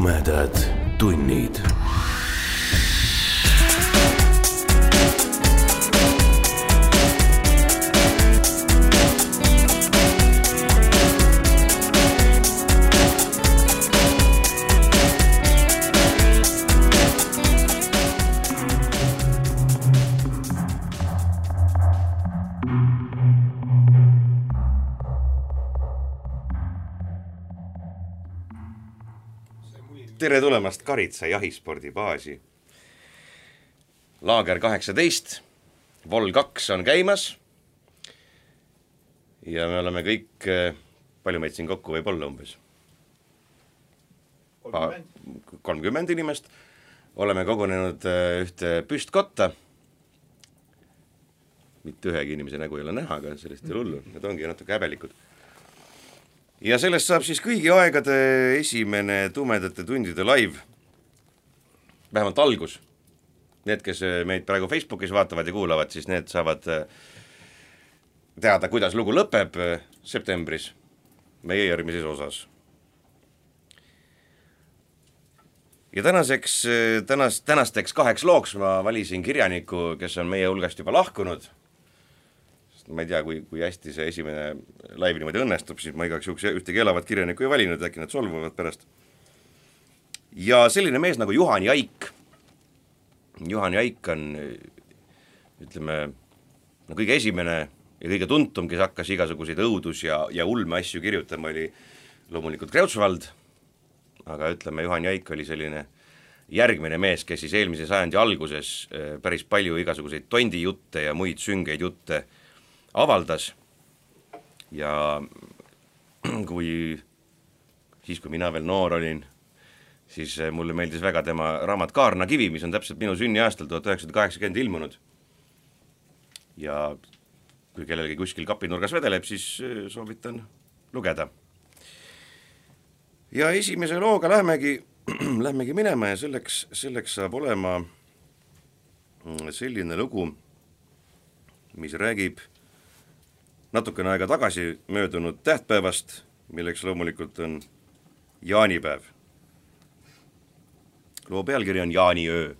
думая да, туй нит. Tere tulemast Karitsa jahispordibaasi. laager kaheksateist, vol kaks on käimas. ja me oleme kõik, palju meid siin kokku võib olla umbes? kolmkümmend inimest, oleme kogunenud äh, ühte püstkotta. mitte ühegi inimese nägu ei ole näha, aga sellest ei ole hullu, need ongi natuke häbelikud ja sellest saab siis kõigi aegade esimene tumedate tundide live, vähemalt algus. Need, kes meid praegu Facebookis vaatavad ja kuulavad, siis need saavad äh, teada, kuidas lugu lõpeb äh, septembris meie järgmises osas. ja tänaseks, tänas, tänasteks kaheks looks ma valisin kirjaniku, kes on meie hulgast juba lahkunud ma ei tea, kui, kui hästi see esimene live niimoodi õnnestub, siis ma igaks juhuks ühtegi elavat kirjanikku ei valinud, äkki nad solvuvad pärast. ja selline mees nagu Juhan Jaik. Juhan Jaik on ütleme, no kõige esimene ja kõige tuntum, kes hakkas igasuguseid õudus- ja, ja ulmeasju kirjutama, oli loomulikult Kreutzwald, aga ütleme, Juhan Jaik oli selline järgmine mees, kes siis eelmise sajandi alguses eh, päris palju igasuguseid tondijutte ja muid süngeid jutte äh, avaldas ja kui, siis kui mina veel noor olin, siis eh, mulle meeldis väga tema raamat Kaarnakivi, mis on täpselt minu sünniaastal, tuhat üheksasada kaheksakümmend ilmunud. ja kui kellelgi kuskil kapinurgas vedeleb, siis eh, soovitan lugeda. ja esimese looga lähmegi, lähmegi minema ja selleks, selleks saab olema mm, selline lugu, mis räägib natukene aega tagasi möödunud tähtpäevast, milleks loomulikult on jaanipäev. loo pealkiri on Jaaniöö.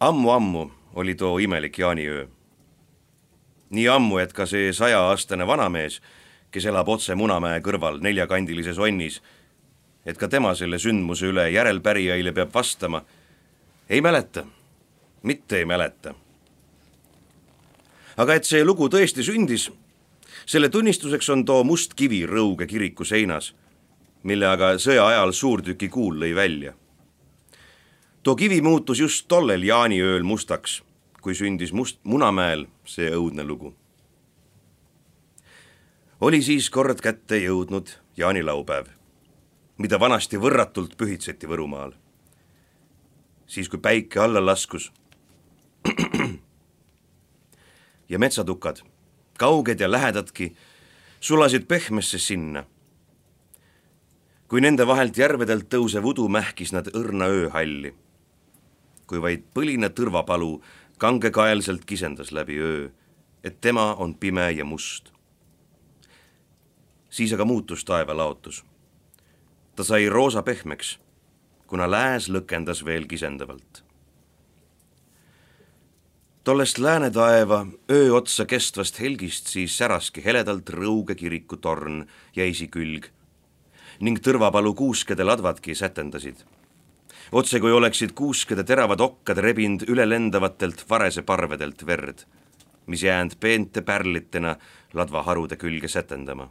ammu-ammu oli too imelik jaaniöö. nii ammu, et ka see sajaaastane vanamees, kes elab otse Munamäe kõrval neljakandilises onnis, et ka tema selle sündmuse üle järelpärijaile peab vastama, ei mäleta, mitte ei mäleta aga et see lugu tõesti sündis, selle tunnistuseks on too must kivi Rõuge kiriku seinas, mille aga sõja ajal suurtüki kuul lõi välja. too kivi muutus just tollel jaaniööl mustaks, kui sündis Must Munamäel see õudne lugu. oli siis kord kätte jõudnud jaanilaupäev, mida vanasti võrratult pühitseti Võrumaal. siis, kui päike alla laskus ja metsatukad, kauged ja lähedadki, sulasid pehmesse sinna. kui nende vahelt järvedelt tõusev udu mähkis nad õrna ööhalli. kui vaid põline tõrvapalu kangekaelselt kisendas läbi öö, et tema on pime ja must. siis aga muutus taevalaotus. ta sai roosa pehmeks, kuna lääs lõkendas veel kisendavalt tollest lääne taeva öö otsa kestvast helgist siis säraski heledalt Rõuge kiriku torn ja esikülg ning Tõrvapalu kuuskede ladvadki sätendasid. otse kui oleksid kuuskede teravad okkad rebinud ülelendavatelt vareseparvedelt verd, mis jäänud peente pärlitena ladvaharude külge sätendama.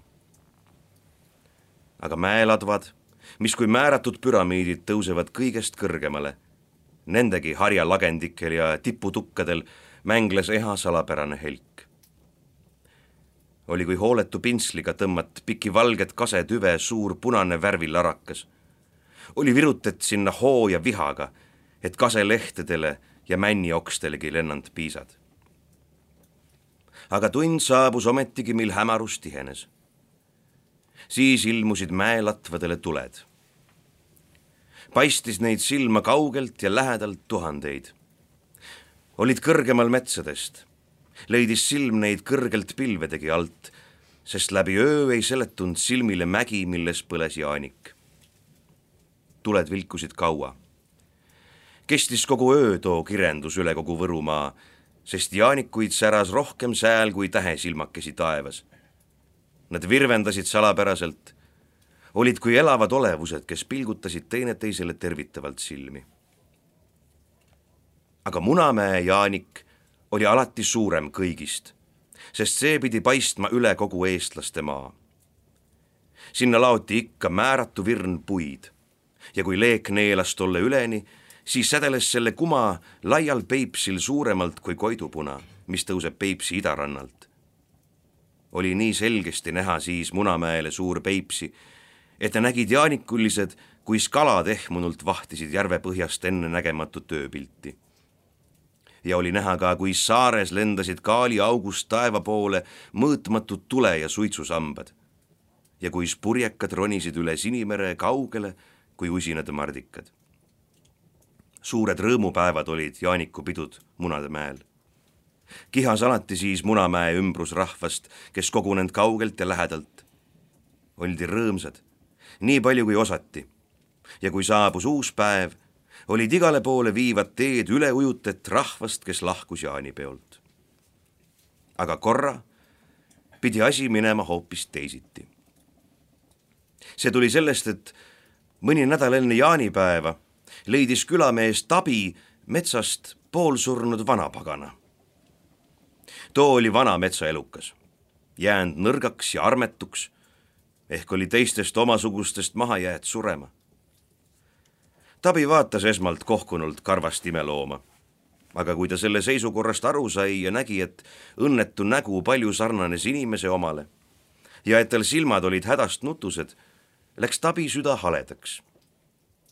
aga mäeladvad, mis kui määratud püramiidid tõusevad kõigest kõrgemale, nendegi harjalagendikel ja tiputukkadel mängles eha salapärane helk. oli kui hooletu pintsliga tõmmat piki valget kasetüve suur punane värvilarakas. oli virutet sinna hoo ja vihaga, et kaselehtedele ja männiokkstelegi lennanud piisad. aga tund saabus ometigi, mil hämarus tihenes. siis ilmusid mäelatvadele tuled paistis neid silma kaugelt ja lähedalt tuhandeid olid kõrgemal metsadest, leidis silm neid kõrgelt pilvedegi alt, sest läbi öö ei seletunud silmile mägi, milles põles Jaanik. tuled vilkusid kaua. kestis kogu öö too kirendus üle kogu Võrumaa, sest Jaanikuid säras rohkem sääl kui tähesilmakesi taevas. Nad virvendasid salapäraselt, olid kui elavad olevused, kes pilgutasid teineteisele tervitavalt silmi. Aga Munamäe Jaanik oli alati suurem kõigist sest see pidi paistma üle kogu eestlaste maa. sinna laoti ikka määratu virn puid ja kui leek neelas tolle üleni, siis sädeles selle kuma laial Peipsil suuremalt kui Koidupuna, mis tõuseb Peipsi idarannalt. oli nii selgesti näha siis Munamäele suur Peipsi, et nägid jaanikulised, kuis kalad ehmunult vahtisid järve põhjast ennenägematut ööpilti ja oli näha ka, kui saares lendasid kaaliaugust taeva poole mõõtmatud tule- ja suitsusambad. ja kuis purjekad ronisid üle Sinimere kaugele kui usinad mardikad. suured rõõmupäevad olid jaanikupidud Munamäel. kihas alati siis Munamäe ümbrusrahvast, kes kogunenud kaugelt ja lähedalt. oldi rõõmsad, nii palju kui osati. ja kui saabus uus päev olid igale poole viivad teed üleujutet rahvast, kes lahkus jaanipeolt. aga korra pidi asi minema hoopis teisiti. see tuli sellest, et mõni nädal enne jaanipäeva leidis külamees Tabi metsast poolsurnud vanapagana. too oli vana metsaelukas, jäänud nõrgaks ja armetuks, ehk oli teistest omasugustest maha jäetud surema Tabi vaatas esmalt kohkunult karvast imelooma. aga kui ta selle seisukorrast aru sai ja nägi, et õnnetu nägu palju sarnanes inimese omale ja et tal silmad olid hädast nutused, läks Tabi süda haledaks.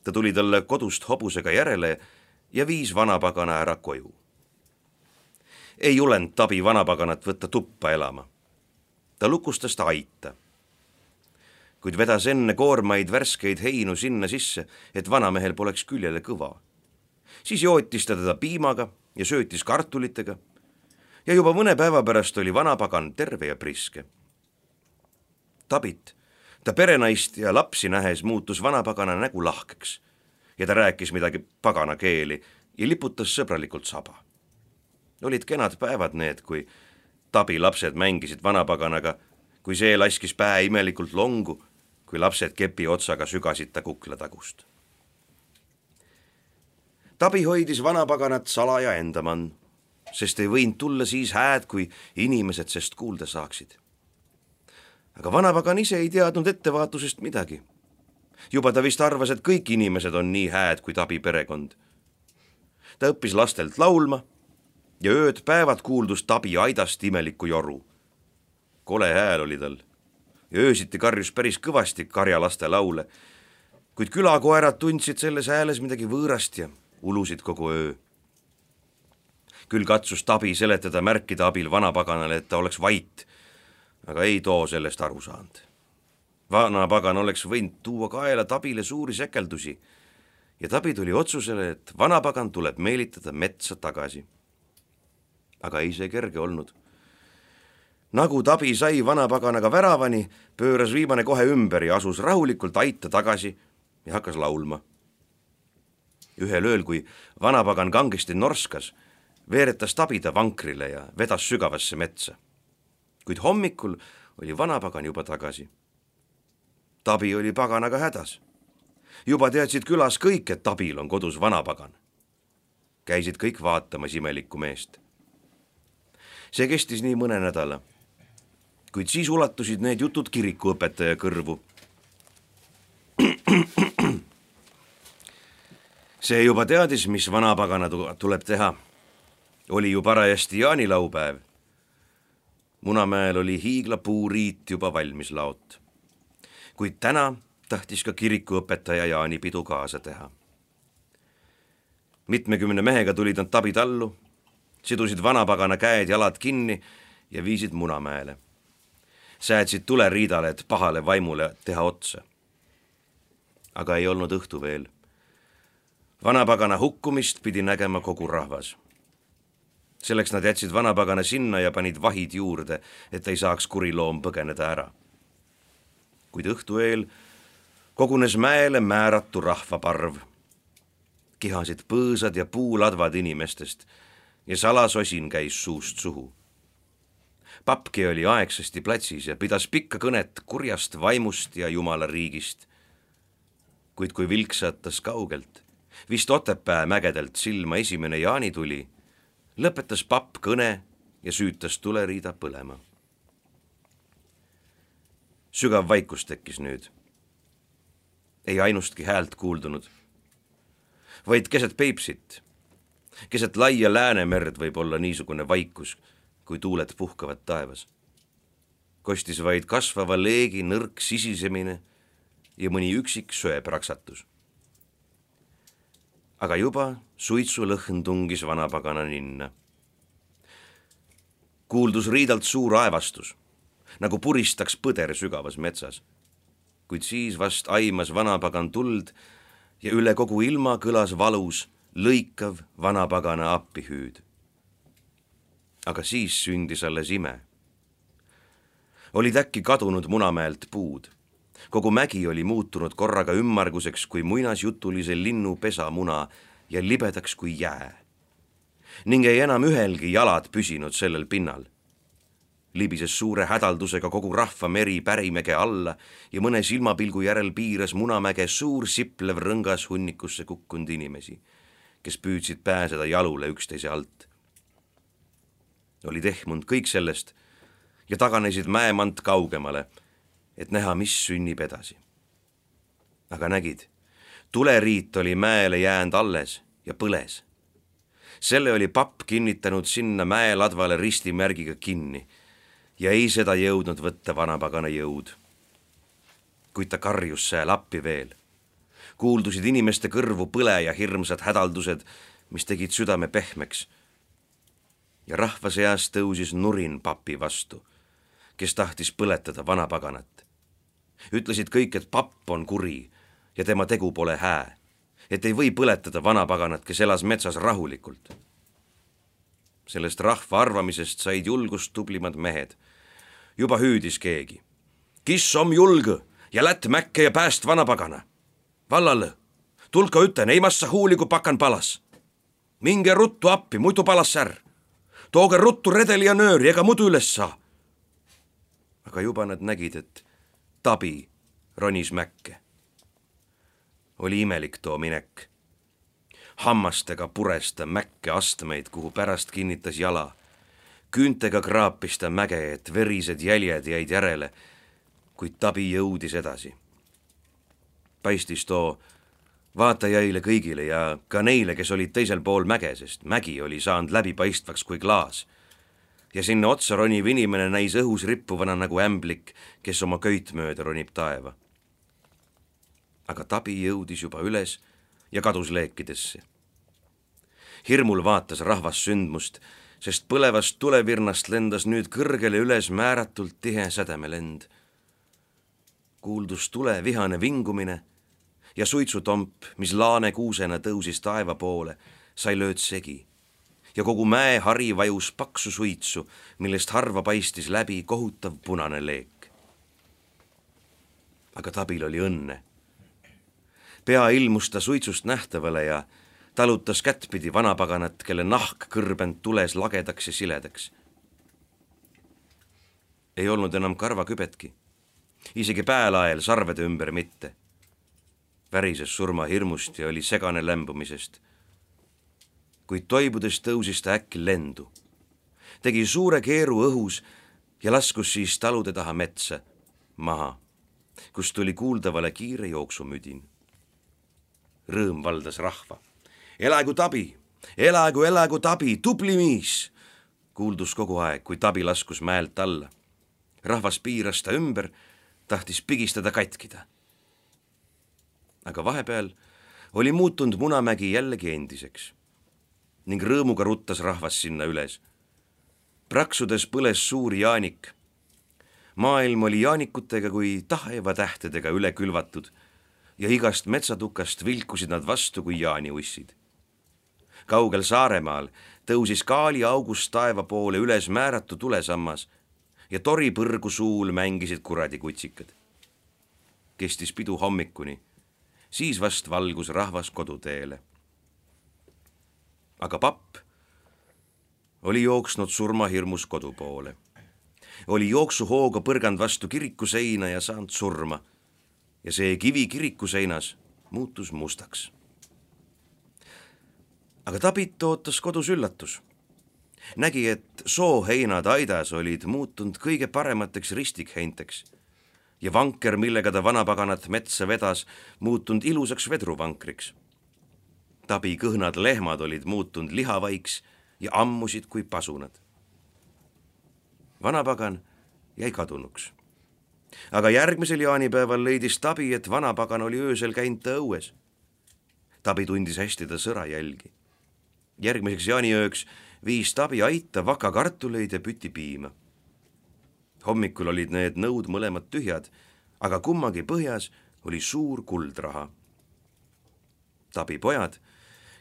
ta tuli talle kodust hobusega järele ja viis vanapagana ära koju. ei julenud Tabi vanapaganat võtta tuppa elama. ta lukustas ta aita kuid vedas enne koormaid värskeid heinu sinna sisse, et vanamehel poleks küljele kõva. siis jootis ta teda piimaga ja söötis kartulitega ja juba mõne päeva pärast oli vanapagan terve ja priske. Tabit, ta perenaist ja lapsi nähes muutus vanapagana nägu lahkeks ja ta rääkis midagi pagana keeli ja liputas sõbralikult saba. olid kenad päevad need, kui Tabi lapsed mängisid vanapaganaga, kui see laskis päe imelikult longu kui lapsed kepi otsaga sügasid ta kukla tagust. Tabi hoidis vanapaganat salaja enda mann, sest ei võinud tulla siis hääd, kui inimesed sest kuulda saaksid. aga vanapagan ise ei teadnud ettevaatusest midagi. juba ta vist arvas, et kõik inimesed on nii hääd kui Tabi perekond. ta õppis lastelt laulma ja ööd-päevad kuuldus Tabi aidast imelikku joru. kole hääl oli tal ja öösiti karjus päris kõvasti karjalaste laule. kuid külakoerad tundsid selles hääles midagi võõrast ja ulusid kogu öö. küll katsus Tabi seletada märkide abil vanapaganale, et ta oleks vait, aga ei too sellest aru saanud. vanapagan oleks võinud tuua kaela Tabile suuri sekeldusi ja Tabi tuli otsusele, et vanapagan tuleb meelitada metsa tagasi. aga ei see kerge olnud nagu tabi sai vanapaganaga väravani, pööras viimane kohe ümber ja asus rahulikult aita tagasi ja hakkas laulma. ühel ööl, kui vanapagan kangesti norskas, veeretas tabi ta vankrile ja vedas sügavasse metsa. kuid hommikul oli vanapagan juba tagasi. tabi oli paganaga hädas. juba teadsid külas kõik, et tabil on kodus vanapagan. käisid kõik vaatamas imelikku meest. see kestis nii mõne nädala kuid siis ulatusid need jutud kirikuõpetaja kõrvu. see juba teadis, mis vanapagana tuleb teha. oli ju parajasti jaanilaupäev. Munamäel oli hiiglapuuriit juba valmis laot. kuid täna tahtis ka kirikuõpetaja jaanipidu kaasa teha. mitmekümne mehega tulid nad tabi tallu, sidusid vanapagana käed-jalad kinni ja viisid Munamäele säädsid tule riidale, et pahale vaimule teha otsa. aga ei olnud õhtu veel. vanapagana hukkumist pidi nägema kogu rahvas. selleks nad jätsid vanapagana sinna ja panid vahid juurde, et ei saaks kuri loom põgeneda ära. kuid õhtu eel kogunes mäele määratu rahvaparv. kihasid põõsad ja puuladvad inimestest ja salasosin käis suust suhu. Papki oli aegsasti platsis ja pidas pikka kõnet kurjast vaimust ja jumala riigist. kuid kui vilksatas kaugelt, vist Otepää mägedelt silma esimene jaanituli lõpetas papp kõne ja süütas tuleriida põlema. sügav vaikus tekkis nüüd. ei ainustki häält kuuldunud, vaid keset Peipsit, keset laia Läänemerd võib olla niisugune vaikus, kui tuuled puhkavad taevas. kostis vaid kasvava leegi nõrk sisisemine ja mõni üksik söepraksatus aga juba suitsulõhn tungis vanapagana ninna. kuuldus riidalt suur aevastus, nagu puristaks põder sügavas metsas. kuid siis vast aimas vanapagan tuld ja üle kogu ilma kõlas valus lõikav vanapagana appihüüd. Aga siis sündis alles ime. olid äkki kadunud Munamäelt puud kogu mägi oli muutunud korraga ümmarguseks kui muinasjutulise linnu pesamuna ja libedaks kui jää. ning ei enam ühelgi jalad püsinud sellel pinnal. libises suure hädaldusega kogu rahva meri Pärimäge alla ja mõne silmapilgu järel piiras Munamäge suur siplev rõngas hunnikusse kukkunud inimesi, kes püüdsid pääseda jalule üksteise alt. Olid ehmunud kõik sellest ja taganesid mäemant kaugemale et näha, mis sünnib edasi. aga nägid, tuleriit oli mäele jäänud alles ja põles. selle oli papp kinnitanud sinna mäeladvale ristimärgiga kinni ja ei seda jõudnud võtta vanapagana jõud. kuid ta karjus sääl appi veel. kuuldusid inimeste kõrvu põle ja hirmsad hädaldused, mis tegid südame pehmeks. Ja rahva seas tõusis nurin papi vastu kes tahtis põletada vanapaganat. ütlesid kõik, et papp on kuri ja tema tegu pole hää, et ei või põletada vanapaganat, kes elas metsas rahulikult. sellest rahva arvamisest said julgust tublimad mehed. juba hüüdis keegi. Kiss om julg ja lätt mäkke ja pääst vanapagana. vallale, tulka ütlen, ei massa huuli, kui pakan palas. minge ruttu appi, muidu palas särr. Tooge ruttu redeli ja nööri, ega muidu üles saa aga juba nad nägid, et tabi ronis mäkke. oli imelik too minek. hammastega pures ta mäkke astmeid, kuhu pärast kinnitas jala. küüntega kraapis ta mäge, et verised jäljed jäid järele, kuid tabi jõudis edasi. paistis too vaatajaile kõigile ja ka neile, kes olid teisel pool mäge, sest mägi oli saanud läbipaistvaks kui klaas ja sinna otsa roniv inimene näis õhus rippuvana nagu ämblik, kes oma köit mööda ronib taeva. aga tabi jõudis juba üles ja kadus leekidesse. hirmul vaatas rahvas sündmust, sest põlevast tulevirnast lendas nüüd kõrgele üles määratult tihe sädemelend. kuuldus tule vihane vingumine ja suitsutomp, mis laane kuusena tõusis taeva poole, sai lööd segi ja kogu mäehari vajus paksu suitsu, millest harva paistis läbi kohutav punane leek. aga Tabil oli õnne. pea ilmus ta suitsust nähtavale ja talutas kättpidi vanapaganat, kelle nahk kõrbend tules lagedaks ja siledaks. ei olnud enam karvakübetki, isegi päälael sarvede ümber mitte. Värises surmahirmust ja oli segane lämbumisest kuid toibudes tõusis ta äkki lendu. tegi suure keeru õhus ja laskus siis talude taha metsa, maha, kust tuli kuuldavale kiire jooksumüdin. Rõõm valdas rahva. elagu tabi, elagu, elagu tabi, tubli miis, kuuldus kogu aeg, kui tabi laskus mäelt alla. rahvas piiras ta ümber, tahtis pigistada katkida. Aga vahepeal oli muutunud Munamägi jällegi endiseks ning rõõmuga ruttas rahvas sinna üles. praksudes põles suur jaanik. maailm oli jaanikutega kui taevatähtedega üle külvatud ja igast metsatukast vilkusid nad vastu kui jaaniussid. kaugel Saaremaal tõusis kaaliaugust taeva poole üles määratu tulesammas ja toripõrgu suul mängisid kuradikutsikad. kestis pidu hommikuni, siis vast valgus rahvas koduteele. aga papp oli jooksnud surmahirmus kodu poole. oli jooksuhooga põrganud vastu kiriku seina ja saanud surma. ja see kivi kiriku seinas muutus mustaks. aga Tabit ootas kodus üllatus. nägi, et sooheinad aidas olid muutunud kõige paremateks ristikheinteks ja vanker, millega ta vanapaganat metsa vedas, muutunud ilusaks vedruvankriks. Tabi kõhnad lehmad olid muutunud lihavaiks ja ammusid kui pasunad. vanapagan jäi kadunuks. aga järgmisel jaanipäeval leidis Tabi, et vanapagan oli öösel käinud ta õues. Tabi tundis hästi ta sõrajälgi. järgmiseks jaaniööks viis Tabi aita vakakartuleid ja pütipiima. Hommikul olid need nõud mõlemad tühjad, aga kummagi põhjas oli suur kuldraha. Tabi pojad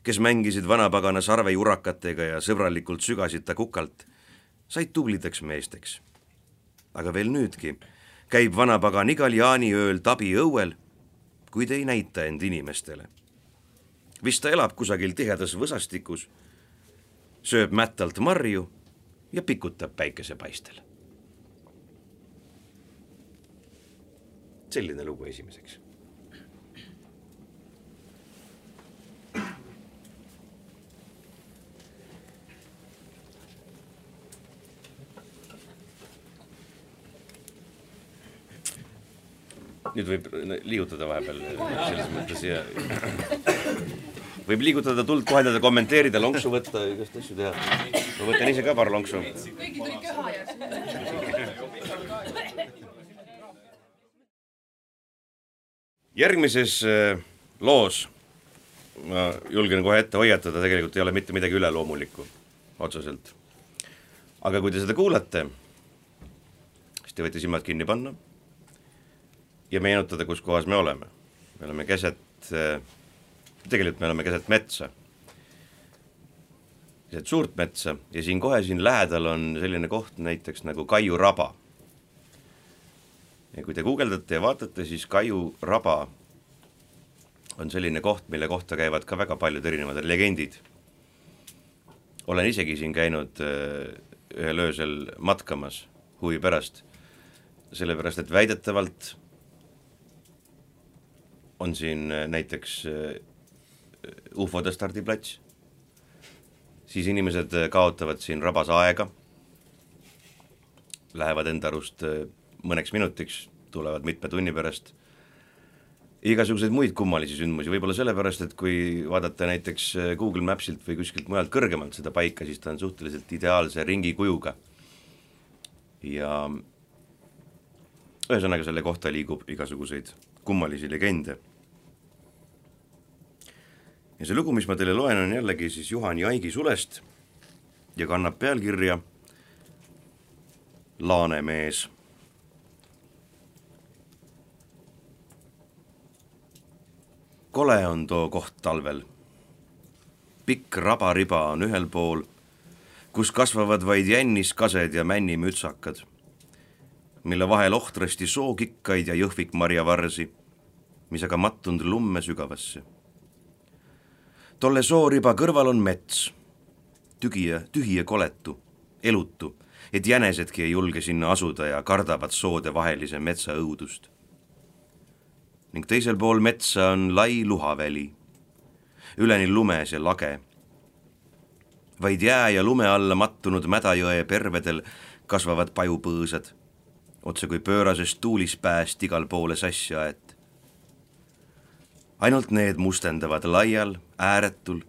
kes mängisid vanapagana sarvejurakatega ja sõbralikult sügasid ta kukalt, said tublideks meesteks. aga veel nüüdki käib vanapagan igal jaaniööl tabi õuel, kuid ei näita end inimestele. vist ta elab kusagil tihedas võsastikus, sööb mättalt marju ja pikutab päikesepaistel. Selline lugu esimeseks nüüd võib liigutada vahepeal selles mõttes ja võib liigutada, tuld kohendada, kommenteerida, lonksu võtta, igast asju teha. ma võtan ise ka paar lonksu. kõigil tuli köha ja järgmises äh, loos ma julgen kohe ette hoiatada, tegelikult ei ole mitte midagi üleloomulikku otseselt. aga kui te seda kuulate, siis te võite silmad kinni panna ja meenutada, kus kohas me oleme. me oleme keset, tegelikult me oleme keset metsa, keset suurt metsa ja siin kohe siin lähedal on selline koht näiteks nagu Kaiu raba. Kui te guugeldate ja vaatate, siis Kaiu raba on selline koht, mille kohta käivad ka väga paljud erinevad legendid. olen isegi siin käinud äh, ühel öösel matkamas huvi pärast, sellepärast et väidetavalt on siin äh, näiteks äh, ufode stardiplats, siis inimesed kaotavad siin rabas aega, lähevad enda arust mõneks minutiks, tulevad mitme tunni pärast, igasuguseid muid kummalisi sündmusi, võib-olla sellepärast, et kui vaadata näiteks Google Mapsilt või kuskilt mujalt kõrgemalt seda paika, siis ta on suhteliselt ideaalse ringikujuga. ja ühesõnaga, selle kohta liigub igasuguseid kummalisi legende ja see lugu, mis ma teile loen, on jällegi siis Juhan Jaigi sulest ja kannab pealkirja Laanemees. Kole on too koht talvel. pikk rabariba on ühel pool, kus kasvavad vaid jänniskased ja männimütsakad, mille vahel ohtrasti sookikkaid ja jõhvikmarjavarsi, mis aga mattunud lumme sügavasse tolle sooriba kõrval on mets, tügi ja tühi ja koletu, elutu, et jänesedki ei julge sinna asuda ja kardavad soode vahelise metsa õudust. Ning teisel pool metsa on lai luhaväli, üleni lumes ja lage. vaid jää ja lume alla mattunud Mädajõe pervedel kasvavad pajupõõsad, otse kui pöörasest tuulispääst igal poole sassi aet ainult need mustendavad laial, ääretul,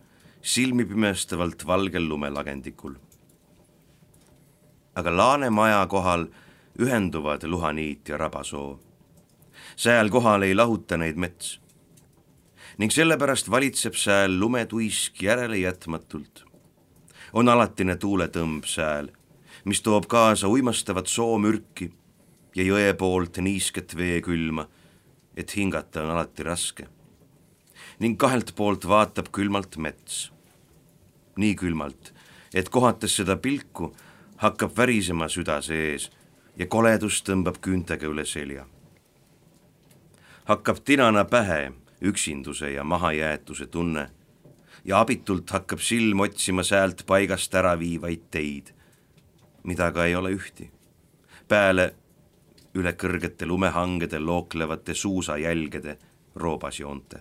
silmipimestavalt valgel lumelagendikul. aga Laanemaja kohal ühenduvad Luhaniit ja Rabasoo. Sääl kohal ei lahuta neid mets. ning sellepärast valitseb sääl lumetuisk järelejätmatult. on alatine tuuletõmb sääl, mis toob kaasa uimastavat soomürki ja jõe poolt niisket veekülma, et hingata on alati raske ning kahelt poolt vaatab külmalt mets. nii külmalt, et kohates seda pilku, hakkab värisema süda sees ja koledus tõmbab küüntega üle selja. Hakkab tinana pähe üksinduse ja mahajäetuse tunne ja abitult hakkab silm otsima säält paigast ära viivaid teid, mida aga ei ole ühti. peale üle kõrgete lumehangede looklevate suusajälgede roobasjoonte.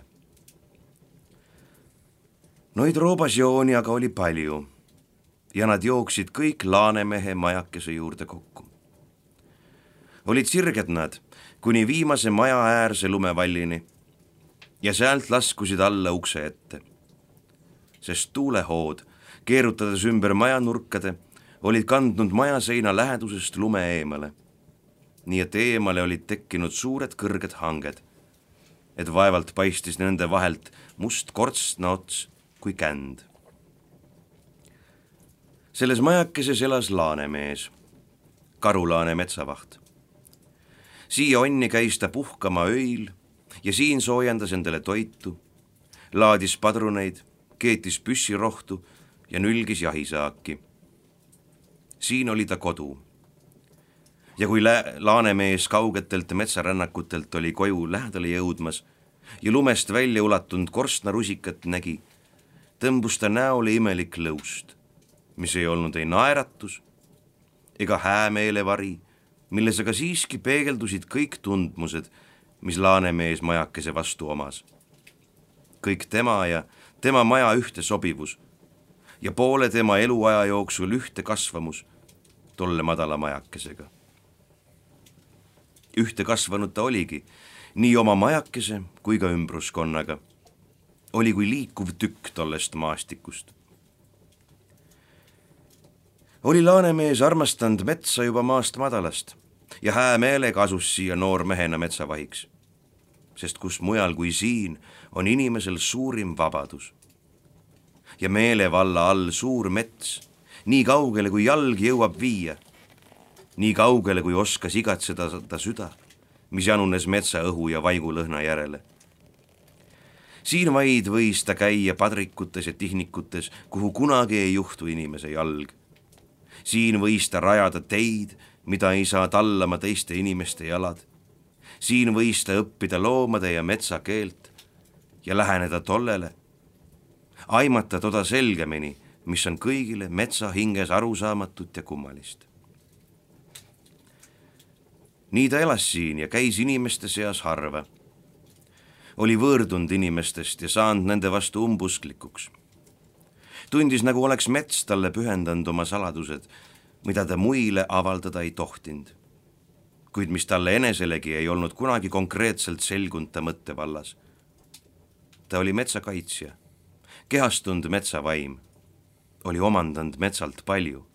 Noid roobasjooni aga oli palju ja nad jooksid kõik Laanemehe majakese juurde kokku. olid sirged nad kuni viimase maja äärse lumevallini ja sealt laskusid alla ukse ette. sest tuulehood, keerutades ümber majanurkade, olid kandnud majaseina lähedusest lume eemale. nii et eemale olid tekkinud suured kõrged hanged, et vaevalt paistis nende vahelt must kortsna ots kui känd selles majakeses elas Laanemees, Karulaane metsavaht. Siia onni käis ta puhkama öil ja siin soojendas endale toitu, laadis padruneid, keetis püssirohtu ja nülgis jahisaaki. siin oli ta kodu. ja kui lä-, Laanemees kaugetelt metsarännakutelt oli koju lähedale jõudmas ja lumest välja ulatunud korstnarusikat nägi, tõmbus ta näole imelik lõust mis ei olnud ei naeratus ega häämeelevari, milles aga siiski peegeldusid kõik tundmused, mis Laanemees majakese vastu omas. kõik tema ja tema maja ühte sobivus ja poole tema eluaja jooksul ühte kasvamus tolle madala majakesega. ühte kasvanud ta oligi, nii oma majakese kui ka ümbruskonnaga. oli kui liikuv tükk tollest maastikust oli Laanemees armastanud metsa juba maast madalast ja hää meelega asus siia noormehena metsavahiks. sest kus mujal kui siin on inimesel suurim vabadus. ja meelevalla all suur mets, nii kaugele kui jalg jõuab viia, nii kaugele kui oskas igatseda ta süda, mis janunes metsaõhu ja vaigulõhna järele siin vaid võis ta käia padrikutes ja tihnikutes, kuhu kunagi ei juhtu inimese jalg siin võis ta rajada teid, mida ei saa tallama teiste inimeste jalad. siin võis ta õppida loomade ja metsa keelt ja läheneda tollele, aimata toda selgemini, mis on kõigile metsa hinges arusaamatut ja kummalist. nii ta elas siin ja käis inimeste seas harva. oli võõrdunud inimestest ja saanud nende vastu umbusklikuks tundis, nagu oleks mets talle pühendanud oma saladused, mida ta muile avaldada ei tohtinud. kuid mis talle eneselegi ei olnud kunagi konkreetselt selgunud ta mõttevallas. ta oli metsakaitsja, kehastunud metsavaim, oli omandanud metsalt palju.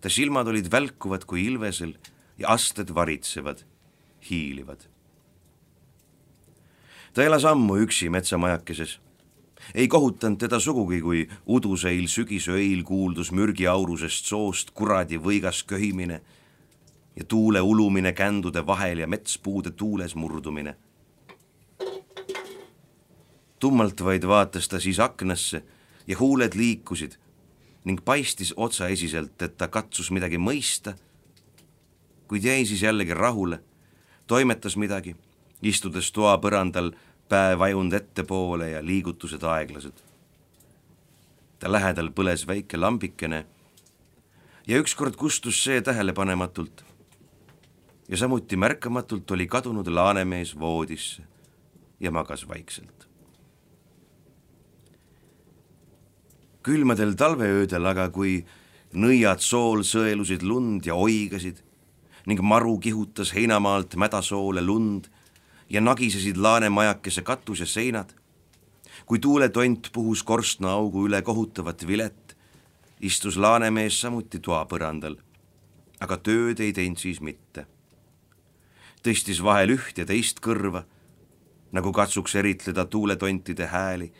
ta silmad olid välkuvad kui ilvesel ja asted varitsevad, hiilivad. ta elas ammu üksi metsamajakeses ei kohutanud teda sugugi, kui uduseil sügisööil kuuldus mürgiaurusest soost kuradi võigas köhimine ja tuule ulumine kändude vahel ja metspuude tuules murdumine. tummalt vaid vaatas ta siis aknasse ja huuled liikusid ning paistis otsaesiselt, et ta katsus midagi mõista, kuid jäi siis jällegi rahule, toimetas midagi, istudes toa põrandal päev ajunud ettepoole ja liigutused aeglased. ta lähedal põles väike lambikene ja ükskord kustus see tähelepanematult. ja samuti märkamatult oli kadunud Laanemees voodisse ja magas vaikselt. külmadel talveöödel aga, kui nõiad sool sõelusid lund ja oigasid ning maru kihutas heinamaalt mädasoole lund ja nagisesid laanemajakese katus ja seinad. kui tuuletont puhus korstnaaugu üle kohutavat vilet, istus laanemees samuti toa põrandal, aga tööd ei teinud siis mitte. tõstis vahel üht ja teist kõrva, nagu katsuks eritleda tuuletontide hääli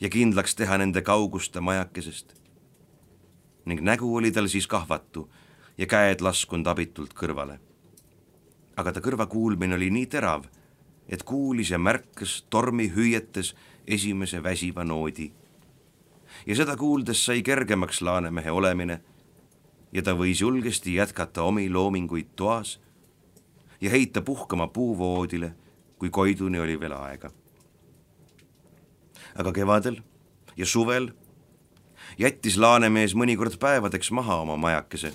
ja kindlaks teha nende kaugust majakesest. ning nägu oli tal siis kahvatu ja käed laskunud abitult kõrvale. aga ta kõrvakuulmine oli nii terav et kuulis ja märkas tormi hüüetes esimese väsiva noodi. ja seda kuuldes sai kergemaks Laanemehe olemine ja ta võis julgesti jätkata omi loominguid toas ja heita puhkama puuvoodile, kui Koiduni oli veel aega. aga kevadel ja suvel jättis Laanemees mõnikord päevadeks maha oma majakese.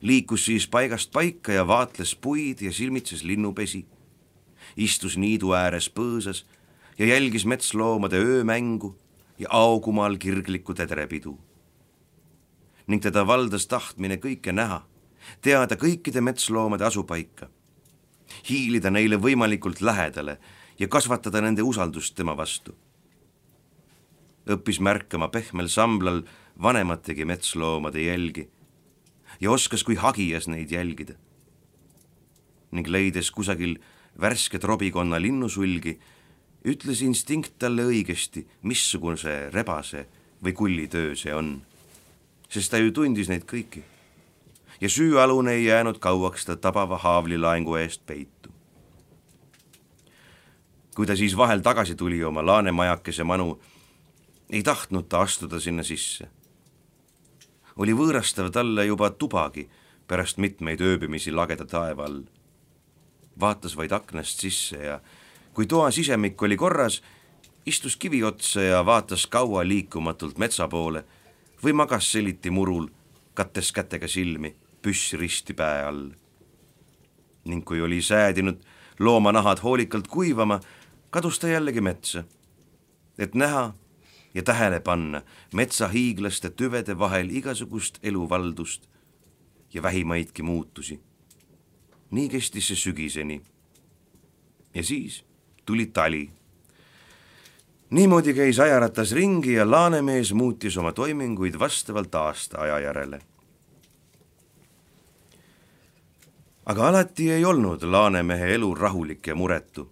liikus siis paigast paika ja vaatles puid ja silmitses linnupesi. Istus niidu ääres põõsas ja jälgis metsloomade öömängu ja augumaal kirglikku tedrepidu. ning teda valdas tahtmine kõike näha, teada kõikide metsloomade asupaika, hiilida neile võimalikult lähedale ja kasvatada nende usaldust tema vastu. õppis märkama pehmel samblal vanemategi metsloomade jälgi ja oskas kui hagijas neid jälgida. ning leides kusagil värsket robikonna linnusulgi, ütles instinkt talle õigesti, missuguse rebase või kulli töö see on. sest ta ju tundis neid kõiki. ja süüalune ei jäänud kauaks ta tabava haavlilaengu eest peitu. kui ta siis vahel tagasi tuli oma laanemajakese manu, ei tahtnud ta astuda sinna sisse. oli võõrastav talle juba tubagi pärast mitmeid ööbimisi lageda taeva all. Vaatas vaid aknast sisse ja kui toa sisemik oli korras, istus kivi otsa ja vaatas kaua liikumatult metsa poole või magas seliti murul, kattes kätega silmi, püss risti päe all. ning kui oli säädinud loomanahad hoolikalt kuivama, kadus ta jällegi metsa, et näha ja tähele panna metsahiiglaste tüvede vahel igasugust eluvaldust ja vähimaidki muutusi. Nii kestis see sügiseni. ja siis tuli tali. niimoodi käis ajaratas ringi ja Laanemees muutis oma toiminguid vastavalt aastaaja järele. aga alati ei olnud Laanemehe elu rahulik ja muretu.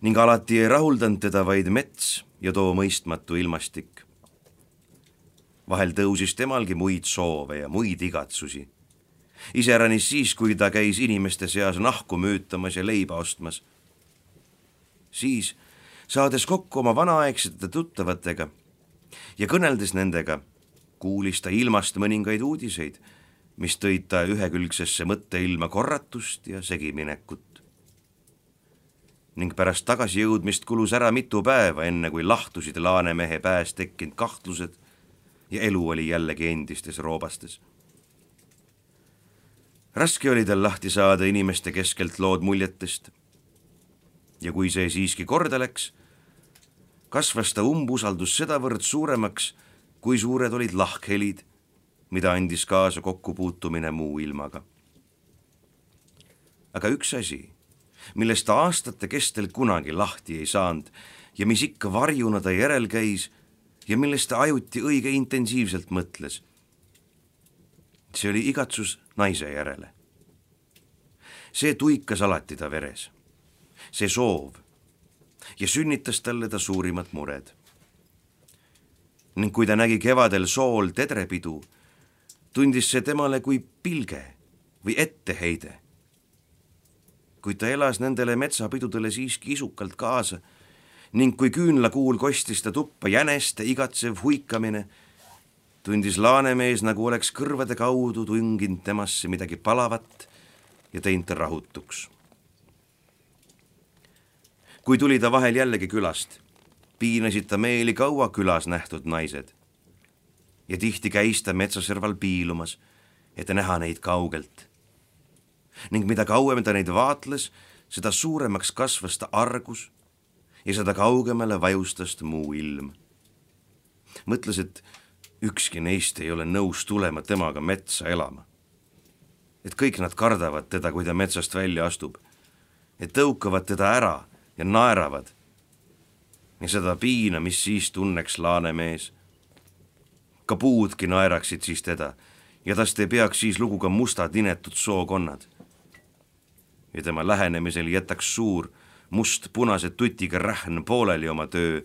ning alati ei rahuldanud teda vaid mets ja too mõistmatu ilmastik. vahel tõusis temalgi muid soove ja muid igatsusi. Iseäranis siis, kui ta käis inimeste seas nahku müütamas ja leiba ostmas siis, saades kokku oma vanaaegsete tuttavatega ja kõneldes nendega, kuulis ta ilmast mõningaid uudiseid, mis tõid ta ühekülgsesse mõtteilma korratust ja segiminekut. ning pärast tagasijõudmist kulus ära mitu päeva, enne kui lahtusid Laanemehe pääs tekkinud kahtlused ja elu oli jällegi endistes roobastes. Raske oli tal lahti saada inimeste keskelt lood muljetest ja kui see siiski korda läks, kasvas ta umbusaldus sedavõrd suuremaks, kui suured olid lahkhelid, mida andis kaasa kokkupuutumine muu ilmaga. aga üks asi, millest ta aastate kestel kunagi lahti ei saanud ja mis ikka varjuna ta järel käis ja millest ta ajuti õige intensiivselt mõtles, see oli igatsus naise järele. see tuikas alati ta veres see soov ja sünnitas talle ta suurimad mured. ning kui ta nägi kevadel sool tedrepidu, tundis see temale kui pilge või etteheide. kuid ta elas nendele metsapidudele siiski isukalt kaasa ning kui küünlakuul kostis ta tuppa jäneste igatsev huikamine, tundis Laanemees, nagu oleks kõrvade kaudu tunginud temasse midagi palavat ja teinud ta rahutuks kui tuli ta vahel jällegi külast, piinasid ta meeli kaua külas nähtud naised. ja tihti käis ta metsaserval piilumas, et näha neid kaugelt. ning mida kauem ta neid vaatles, seda suuremaks kasvas ta argus ja seda kaugemale vajustas ta muu ilm. mõtles, et ükski neist ei ole nõus tulema temaga metsa elama. et kõik nad kardavad teda, kui ta metsast välja astub, et tõukavad teda ära ja naeravad. ja seda piina, mis siis tunneks Laanemees. ka puudki naeraksid siis teda ja tast ei peaks siis lugu ka mustad inetud sookonnad. ja tema lähenemisel jätaks suur must-punase tutiga rähn pooleli oma töö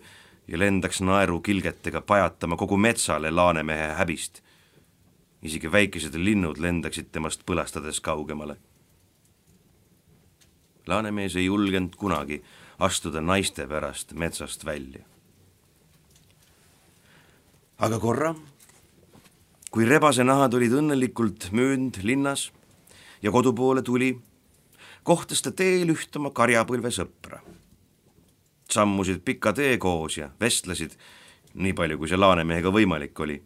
ja lendaks naerukilgetega pajatama kogu metsale Laanemehe häbist. isegi väikesed linnud lendaksid temast põlastades kaugemale Laanemees ei julgenud kunagi astuda naiste pärast metsast välja. aga korra, kui rebasenahad olid õnnelikult möönd linnas ja kodu poole tuli, kohtas ta teel üht oma karjapõlve sõpra. Sammusid pika tee koos ja vestlesid, nii palju kui see Laanemehega võimalik oli.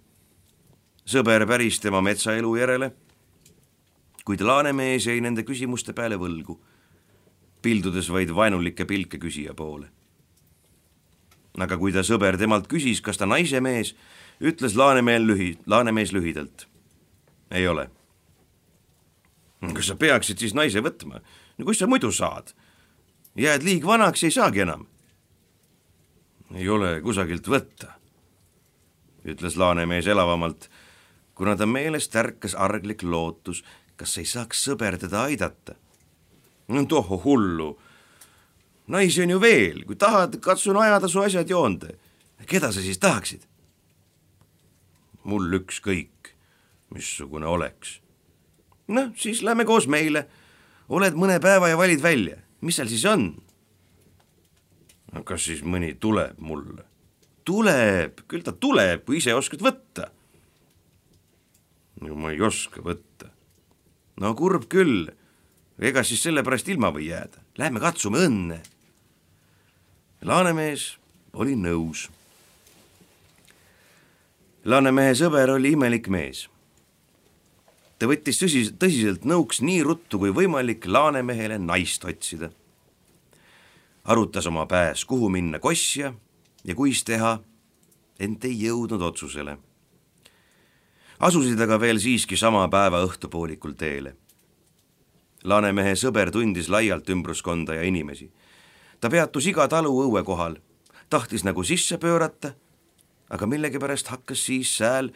sõber päris tema metsaelu järele, kuid Laanemees jäi nende küsimuste peale võlgu, pildudes vaid vaenulikke pilke küsija poole aga kui ta sõber temalt küsis, kas ta naise mees, ütles Laanemeel lühi, Laanemees lühidalt. ei ole. kas sa peaksid siis naise võtma? no kust sa muidu saad? jääd liig vanaks, ei saagi enam. Ei ole kusagilt võtta, ütles Laanemees elavamalt, kuna ta meelest ärkas arglik lootus, kas ei saaks sõber teda aidata. no toh hullu naisi on ju veel, kui tahad, katsun ajada su asjad joonde. keda sa siis tahaksid? mul ükskõik, missugune oleks. noh, siis lähme koos meile. oled mõne päeva ja valid välja, mis seal siis on? Kas siis mõni tuleb mulle? tuleb, küll ta tuleb, kui ise oskad võtta. no ma ei oska võtta. no kurb küll, ega siis sellepärast ilma või jääda, lähme katsume õnne Laanemees oli nõus. Laanemehe sõber oli imelik mees. ta võttis tõsis, tõsiselt nõuks nii ruttu kui võimalik Laanemehele naist otsida. Arutas oma pääs, kuhu minna kosja ja kuis teha, ent ei jõudnud otsusele. asusid aga veel siiski sama päeva õhtupoolikul teele. Laanemehe sõber tundis laialt ümbruskonda ja inimesi ta peatus iga talu õue kohal, tahtis nagu sisse pöörata, aga millegipärast hakkas siis sääl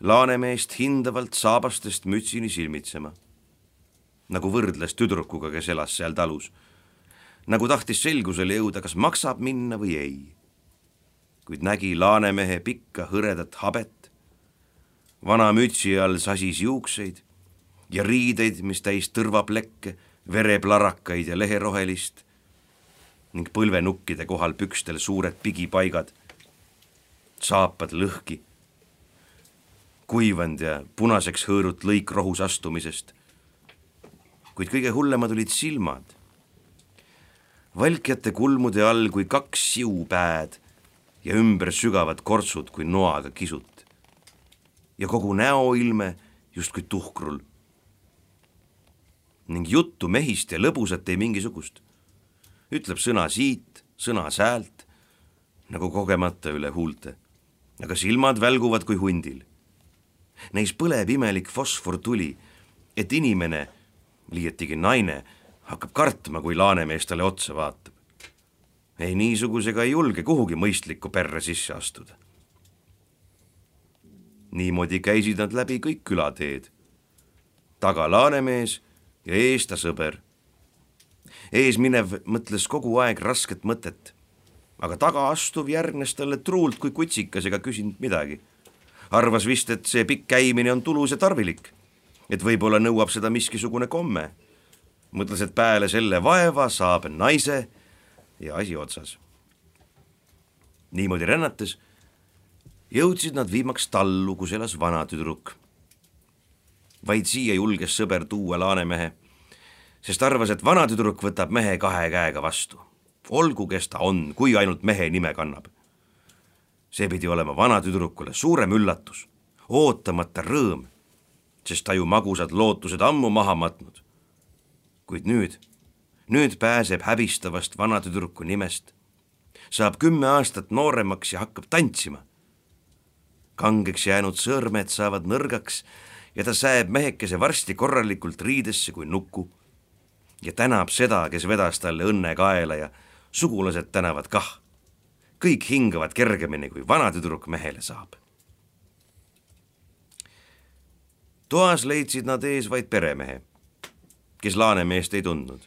Laanemeest hindavalt saabastest mütsini silmitsema. nagu võrdles tüdrukuga, kes elas seal talus. Nagu tahtis selgusele jõuda, kas maksab minna või ei. kuid nägi Laanemehe pikka hõredat habet, vana mütsi all sasis juukseid ja riideid, mis täis tõrvaplekke, vereplärakaid ja leherohelist ning põlvenukkide kohal pükstel suured pigipaigad, saapad lõhki, kuivanud ja punaseks hõõrut lõikrohus astumisest. kuid kõige hullemad olid silmad, valkjate kulmude all kui kaks siupääd ja ümber sügavad kortsud kui noaga kisut. ja kogu näoilme justkui tuhkrul. ning juttu mehist ja lõbusat ei mingisugust ütleb sõna siit, sõna säält, nagu kogemata üle huulte, aga silmad välguvad kui hundil. Neis põleb imelik fosfortuli, et inimene, liiatigi naine, hakkab kartma, kui laanemees talle otsa vaatab. ei niisugusega ei julge kuhugi mõistlikku perre sisse astuda. niimoodi käisid nad läbi kõik külateed. taga laanemees ja ees ta sõber eesminev mõtles kogu aeg rasket mõtet, aga tagaastuv järgnes talle truult kui kutsikas ega küsinud midagi. arvas vist, et see pikk käimine on tulus ja tarvilik, et võib-olla nõuab seda miskisugune komme. Mõtles, et peale selle vaeva saab naise ja asi otsas. niimoodi rännates jõudsid nad viimaks tallu, kus elas vana tüdruk. vaid siia julges sõber tuua Laanemehe sest arvas, et vanatüdruk võtab mehe kahe käega vastu. olgu, kes ta on, kui ainult mehe nime kannab. see pidi olema vanatüdrukule suurem üllatus, ootamata rõõm, sest ta ju magusad lootused ammu maha matnud. Kuid nüüd, nüüd pääseb häbistavast vanatüdruku nimest, saab kümme aastat nooremaks ja hakkab tantsima. kangeks jäänud sõrmed saavad nõrgaks ja ta säeb mehekese varsti korralikult riidesse kui nuku ja tänab seda, kes vedas talle õnne kaela ja sugulased tänavad kah. kõik hingavad kergemini, kui vanatüdruk mehele saab. toas leidsid nad ees vaid peremehe, kes Laanemeest ei tundnud.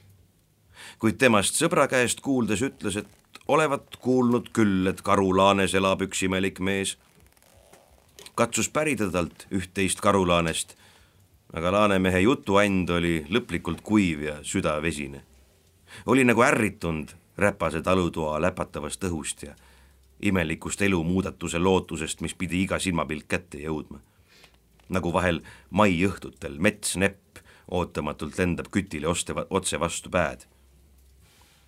kuid temast sõbra käest kuuldes ütles, et olevat kuulnud küll, et Karulaanes elab üks imelik mees. katsus pärida talt üht-teist Karulaanest aga Laanemehe jutuand oli lõplikult kuiv ja südavesine. oli nagu ärritunud räpase talutoa läpatavast õhust ja imelikust elumuudatuse lootusest, mis pidi iga silmapilk kätte jõudma. nagu vahel maiõhtutel metsnepp ootamatult lendab kütile oste, otse vastu päed.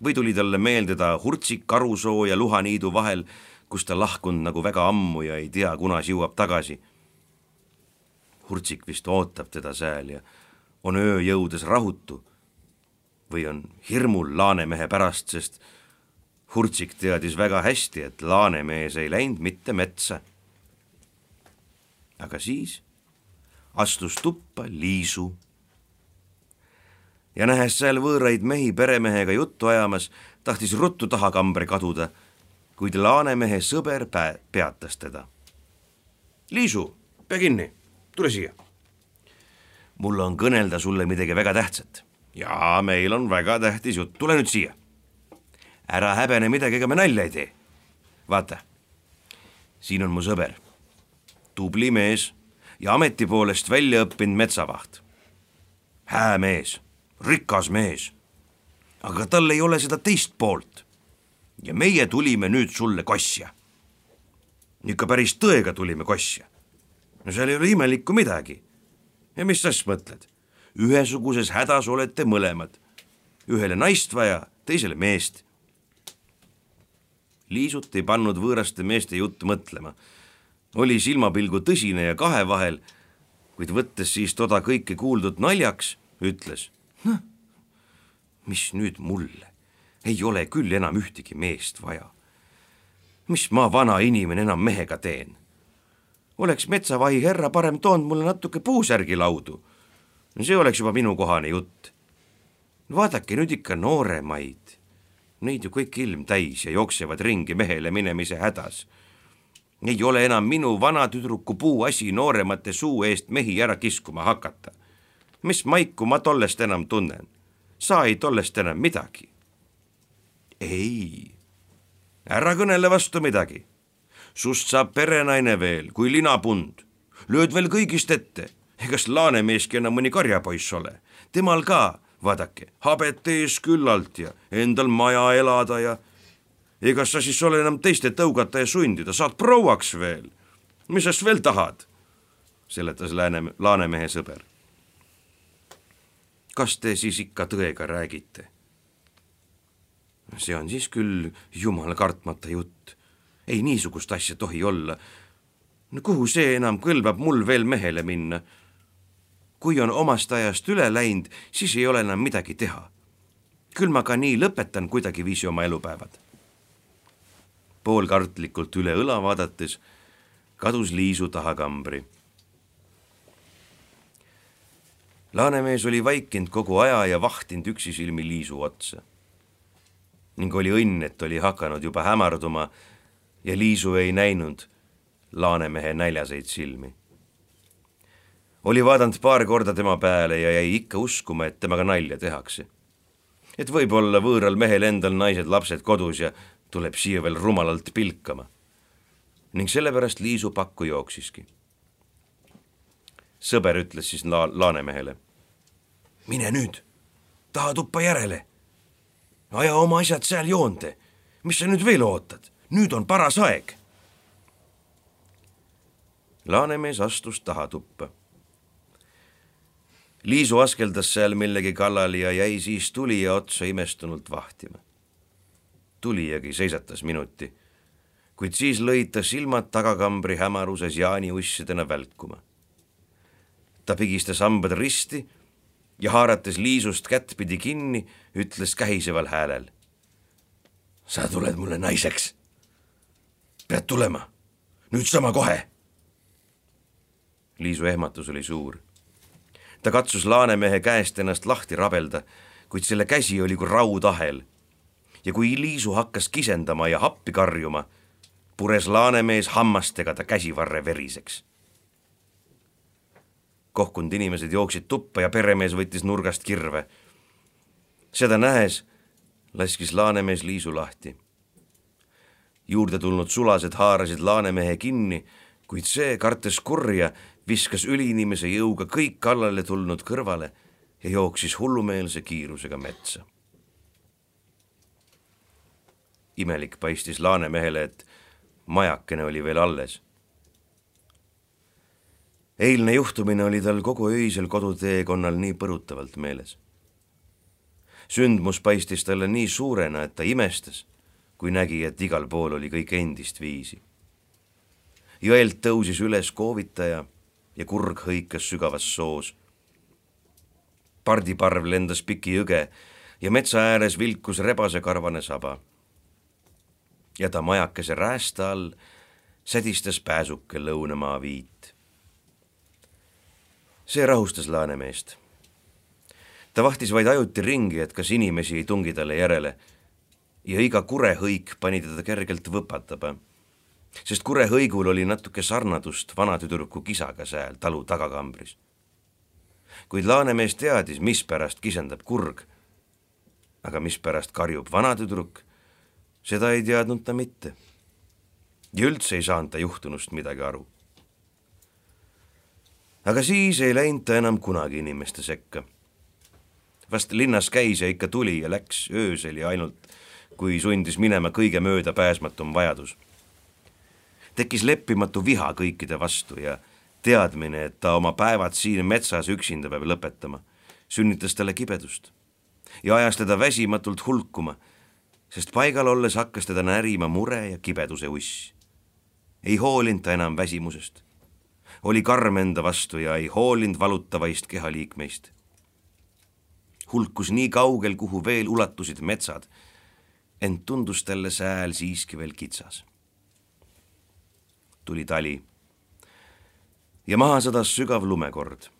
või tuli talle meelde ta hurtsik karusoo ja luhaniidu vahel, kus ta lahkunud nagu väga ammu ja ei tea, kunas jõuab tagasi. hurtsik vist ootab teda sääl ja on öö jõudes rahutu või on hirmul Laanemehe pärast, sest Hurtsik teadis väga hästi, et Laanemees ei läinud mitte metsa. aga siis astus tuppa Liisu. Ja nähes seal võõraid mehi peremehega juttu ajamas, tahtis ruttu taha kambri kaduda, kuid Laanemehe sõber pä-, peatas teda. Liisu, pea kinni, tule siia. mul on kõnelda sulle midagi väga tähtsat jaa, meil on väga tähtis jutt, tule nüüd siia. ära häbene midagi, ega me nalja ei tee. vaata, siin on mu sõber, tubli mees ja ameti poolest välja õppinud metsavaht. hää mees, rikas mees. aga tal ei ole seda teist poolt. ja meie tulime nüüd sulle kosja. ikka päris tõega tulime kosja. no seal ei ole imelikku midagi. ja mis sa siis mõtled? ühesuguses hädas olete mõlemad. ühele naist vaja, teisele meest. Liisut ei pannud võõraste meeste jutt mõtlema. oli silmapilgu tõsine ja kahe vahel, kuid võttes siis toda kõike kuuldut naljaks, ütles. Noh, mis nüüd mulle, ei ole küll enam ühtegi meest vaja. mis ma, vana inimene, enam mehega teen? oleks metsavahi härra parem toonud mulle natuke puusärgi laudu no see oleks juba minukohane jutt. vaadake nüüd ikka nooremaid, neid ju kõik ilm täis ja jooksevad ringi mehele minemise hädas. ei ole enam minu vana tüdruku puu asi nooremate suu eest mehi ära kiskuma hakata. Mis maiku ma tollest enam tunnen? sa ei tollest enam midagi. ei, ära kõnele vastu midagi. sust saab perenaine veel kui linapund, lööd veel kõigist ette egas Laanemeeski enam mõni karjapoiss ole, temal ka, vaadake, habet ees küllalt ja endal maja elada ja ega sa siis ole enam teiste tõugata ja sundida, saad prouaks veel. mis sa siis veel tahad? seletas Lääne, Laanemehe sõber. Kas te siis ikka tõega räägite? see on siis küll jumala kartmata jutt. ei niisugust asja tohi olla. no kuhu see enam kõlbab mul veel mehele minna kui on omast ajast üle läinud, siis ei ole enam midagi teha. küll ma ka nii lõpetan kuidagiviisi oma elupäevad. poolkartlikult üle õla vaadates kadus Liisu taha kambri. Laanemees oli vaikinud kogu aja ja vahtinud üksisilmi Liisu otsa. ning oli õnn, et oli hakanud juba hämarduma ja Liisu ei näinud Laanemehe näljaseid silmi oli vaadanud paar korda tema peale ja jäi ikka uskuma, et temaga nalja tehakse. et võib-olla võõral mehel endal naised-lapsed kodus ja tuleb siia veel rumalalt pilkama. ning sellepärast Liisu pakku jooksiski. Sõber ütles siis la-, Laanemehele. mine nüüd, taha tuppa järele. aja oma asjad seal joonde. mis sa nüüd veel ootad? nüüd on paras aeg. Laanemees astus taha tuppa Liisu askeldas seal millegi kallal ja jäi siis tulija otsa imestunult vahtima. tulijagi seisatas minuti, kuid siis lõid ta silmad tagakambri hämaruses jaaniussidena välkuma. Ta pigistas hambad risti ja haarates Liisust kättpidi kinni, ütles kähiseval häälel. sa tuled mulle naiseks. pead tulema, nüüd sama kohe. Liisu ehmatus oli suur ta katsus Laanemehe käest ennast lahti rabelda, kuid selle käsi oli kui raudahel. ja kui Liisu hakkas kisendama ja appi karjuma, pures Laanemees hammastega ta käsivarre veriseks. Kohkunud inimesed jooksid tuppa ja peremees võttis nurgast kirve. seda nähes laskis Laanemees Liisu lahti. juurde tulnud sulased haarasid Laanemehe kinni, kuid see, kartes kurja, viskas üliinimese jõuga kõik kallale tulnud kõrvale ja jooksis hullumeelse kiirusega metsa. imelik paistis Laanemehele, et majakene oli veel alles. Eilne juhtumine oli tal kogu öisel koduteekonnal nii põrutavalt meeles. sündmus paistis talle nii suurena, et ta imestas, kui nägi, et igal pool oli kõik endist viisi. jõelt tõusis üles koovitaja ja kurg hõikas sügavas soos. pardiparv lendas piki jõge ja metsa ääres vilkus rebasekarvane saba ja ta majakese räästa all sädistas pääsuke lõunamaa viit. See rahustas Laanemeest. ta vahtis vaid ajuti ringi, et kas inimesi ei tungi talle järele ja iga kurehõik pani teda kergelt võpatama, sest kurehõigul oli natuke sarnadust vanatüdruku kisaga sääl talu tagakambris. kuid Laanemees teadis, mispärast kisendab kurg, aga mispärast karjub vanatüdruk seda ei teadnud ta mitte. ja üldse ei saanud ta juhtunust midagi aru. Aga siis ei läinud ta enam kunagi inimeste sekka. vast linnas käis ja ikka tuli ja läks öösel ja ainult, kui sundis minema kõige möödapääsmatum vajadus. tekkis leppimatu viha kõikide vastu ja teadmine, et ta oma päevad siin metsas üksinda peab lõpetama, sünnitas talle kibedust ja ajas teda väsimatult hulkuma sest paigal olles hakkas teda närima mure ja kibeduse uss. ei hoolinud ta enam väsimusest. Oli karm enda vastu ja ei hoolinud valutavaist kehaliikmeist. hulkus nii kaugel, kuhu veel ulatusid metsad, ent tundus talle sääl siiski veel kitsas. tuli tali ja maha sadas sügav lumekord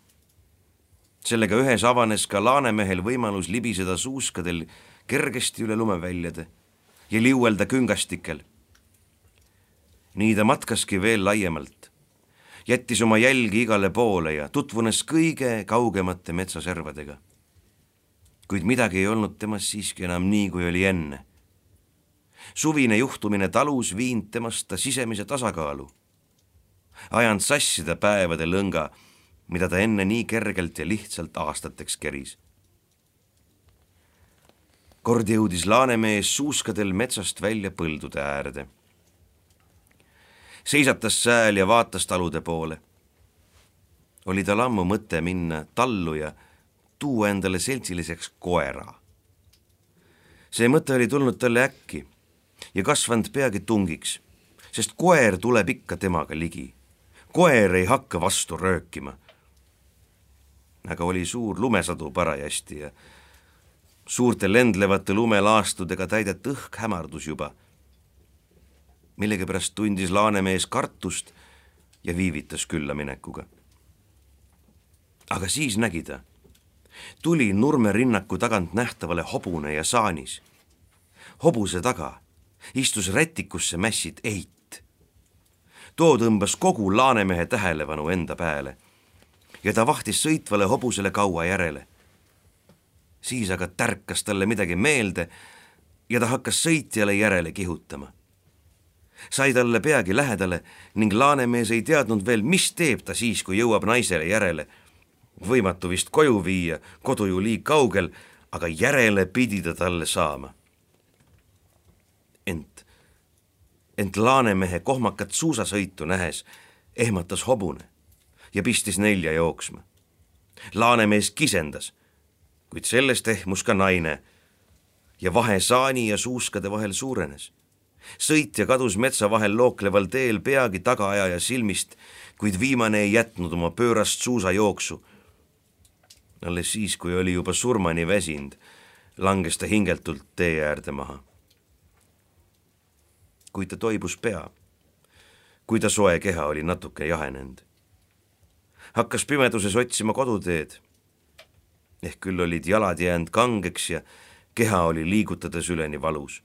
sellega ühes avanes ka Laanemehel võimalus libiseda suuskadel kergesti üle lumeväljade ja liuelda küngastikel. nii ta matkaski veel laiemalt, jättis oma jälgi igale poole ja tutvunes kõige kaugemate metsaservadega. kuid midagi ei olnud temas siiski enam nii, kui oli enne. suvine juhtumine talus viinud temast ta sisemise tasakaalu, ajanud sassida päevade lõnga, mida ta enne nii kergelt ja lihtsalt aastateks keris kord jõudis Laanemees suuskadel metsast välja põldude äärde. Seisatas sääl ja vaatas talude poole. oli tal ammu mõte minna tallu ja tuua endale seltsiliseks koera. see mõte oli tulnud talle äkki ja kasvanud peagi tungiks, sest koer tuleb ikka temaga ligi. koer ei hakka vastu röökima. aga oli suur lumesadu parajasti ja suurte lendlevate lumelaastudega täidet õhk hämardus juba. Millegipärast tundis Laanemees kartust ja viivitas külla minekuga. aga siis nägi ta, tuli Nurme rinnaku tagant nähtavale hobune ja saanis. hobuse taga istus rätikusse mässid Eit. too tõmbas kogu Laanemehe tähelepanu enda peale ja ta vahtis sõitvale hobusele kaua järele siis aga tärkas talle midagi meelde ja ta hakkas sõitjale järele kihutama. Sai talle peagi lähedale ning Laanemees ei teadnud veel, mis teeb ta siis, kui jõuab naisele järele. võimatu vist koju viia, kodu ju liig kaugel, aga järele pidi ta talle saama. ent, ent Laanemehe kohmakat suusasõitu nähes ehmatas hobune ja pistis nelja jooksma. Laanemees kisendas kuid sellest ehmus ka naine ja vahe saani ja suuskade vahel suurenes. Sõitja kadus metsa vahel lookleval teel peagi tagaajaja silmist, kuid viimane ei jätnud oma pöörast suusajooksu. alles siis, kui oli juba surmani väsinud, langes ta hingeltult tee äärde maha. kuid ta toibus pea, kui ta soe keha oli natuke jahenenud. hakkas pimeduses otsima koduteed ehk küll olid jalad jäänud kangeks ja keha oli liigutades üleni valus.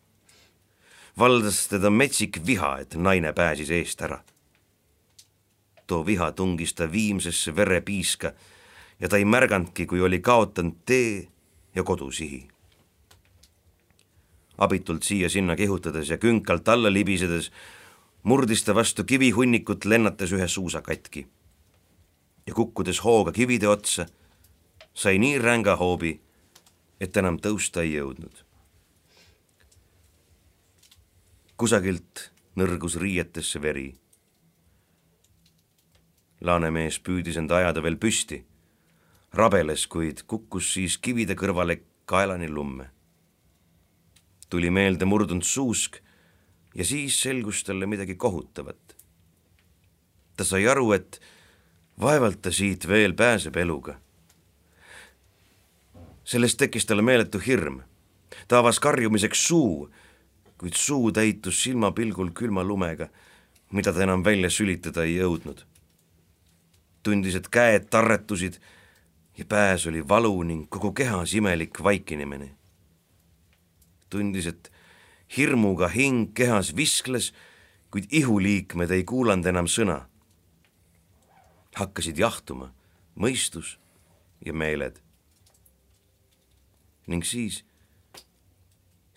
Valdas teda metsik viha, et naine pääsis eest ära. too viha tungis ta viimsesse verepiiska ja ta ei märganudki, kui oli kaotanud tee ja kodusihi. abitult siia-sinna kihutades ja künkalt alla libisedes murdis ta vastu kivihunnikut, lennates ühe suusa katki. ja kukkudes hooga kivide otsa sai nii ränga hoobi, et enam tõusta ei jõudnud. Kusagilt nõrgus riietesse veri. laanemees püüdis end ajada veel püsti, rabeles, kuid kukkus siis kivide kõrvale kaelani lumme. tuli meelde murdunud suusk ja siis selgus talle midagi kohutavat. ta sai aru, et vaevalt ta siit veel pääseb eluga. sellest tekkis talle meeletu hirm. ta avas karjumiseks suu, kuid suu täitus silmapilgul külma lumega, mida ta enam välja sülitada ei jõudnud. tundis, et käed tarretusid ja pääs oli valu ning kogu kehas imelik vaikinemine. tundis, et hirmuga hing kehas viskles, kuid ihuliikmed ei kuulanud enam sõna hakkasid jahtuma mõistus ja meeled. ning siis,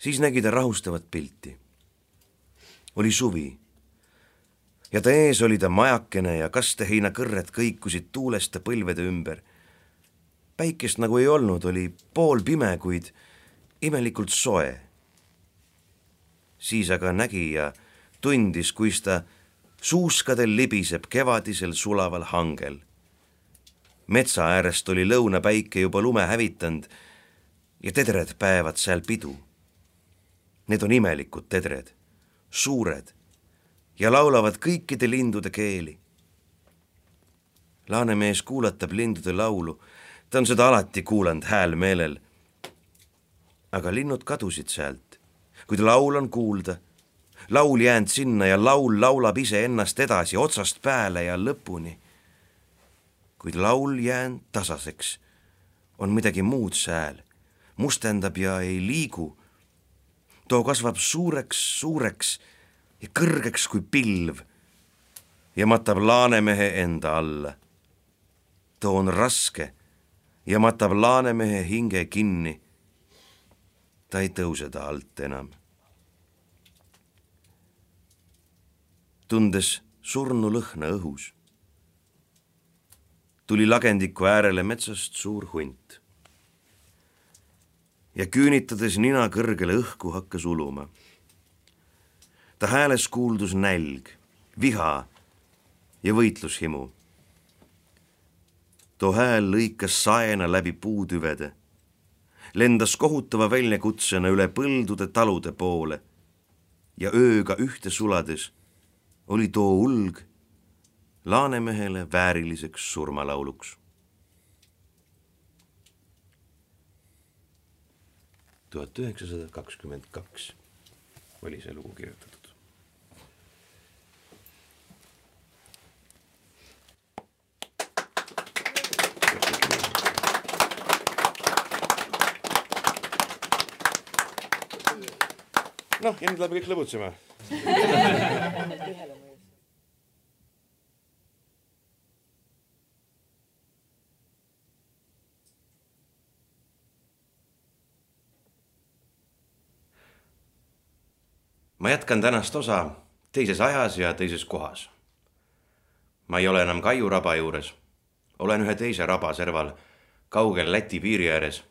siis nägi ta rahustavat pilti. oli suvi ja ta ees oli ta majakene ja kasteheinakõrred kõikusid tuulest ja põlvede ümber. päikest nagu ei olnud, oli poolpime, kuid imelikult soe. siis aga nägi ja tundis, kuis ta suuskadel libiseb kevadisel sulaval hangel. metsa äärest oli lõunapäike juba lume hävitanud ja tedred päevad seal pidu. Need on imelikud tedred, suured ja laulavad kõikide lindude keeli. Laanemees kuulatab lindude laulu, ta on seda alati kuulanud häälmeelel. aga linnud kadusid sealt, kuid laul on kuulda laul jäänud sinna ja laul laulab iseennast edasi otsast peale ja lõpuni. kuid laul jäänud tasaseks, on midagi muud sääl, mustendab ja ei liigu. Too kasvab suureks, suureks ja kõrgeks kui pilv ja matab Laanemehe enda alla. too on raske ja matab Laanemehe hinge kinni. ta ei tõuse ta alt enam tundes surnulõhna õhus. tuli lagendiku äärele metsast suur hunt. Ja küünitades nina kõrgele õhku hakkas uluma. ta hääles kuuldus nälg, viha ja võitlushimu. too hääl lõikas saena läbi puutüvede, lendas kohutava väljakutsena üle põldude talude poole ja ööga ühte sulades oli too ulg Laanemehele vääriliseks surmalauluks. Tuhat üheksasada kakskümmend kaks oli see lugu kirjutatud. noh, ja nüüd läheme kõik lõbutsema ma jätkan tänast osa teises ajas ja teises kohas. ma ei ole enam Kaiu raba juures, olen ühe teise raba serval, kaugel Läti piiri ääres.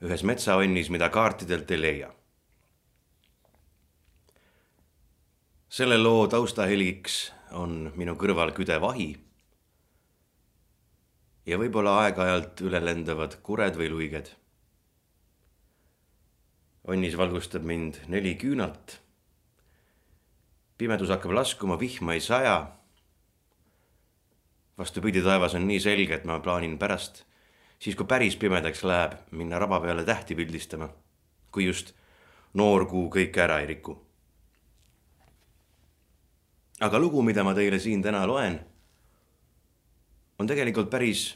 ühes metsaonnis, mida kaartidelt ei leia selle loo taustahelgiks on minu kõrval küdev ahi. ja võib-olla aeg-ajalt üle lendavad kured või luiged. Onnis valgustab mind neli küünalt. pimedus hakkab laskuma, vihma ei saja. vastupidi, taevas on nii selge, et ma plaanin pärast, siis kui päris pimedaks läheb, minna raba peale tähti pildistama, kui just noor kuu kõike ära ei riku aga lugu, mida ma teile siin täna loen, on tegelikult päris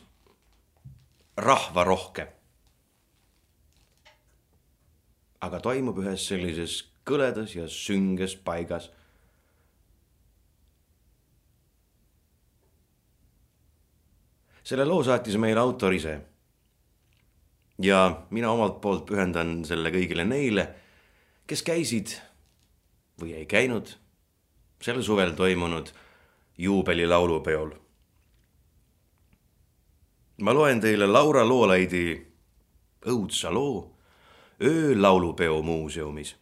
rahvarohke. Aga toimub ühes sellises kõledas ja sünges paigas. selle loo saatis meile autor ise. ja mina omalt poolt pühendan selle kõigile neile, kes käisid või ei käinud sel suvel toimunud juubelilaulupeol. ma loen teile Laura Loolaidi õudsa loo öölaulupeo muuseumis.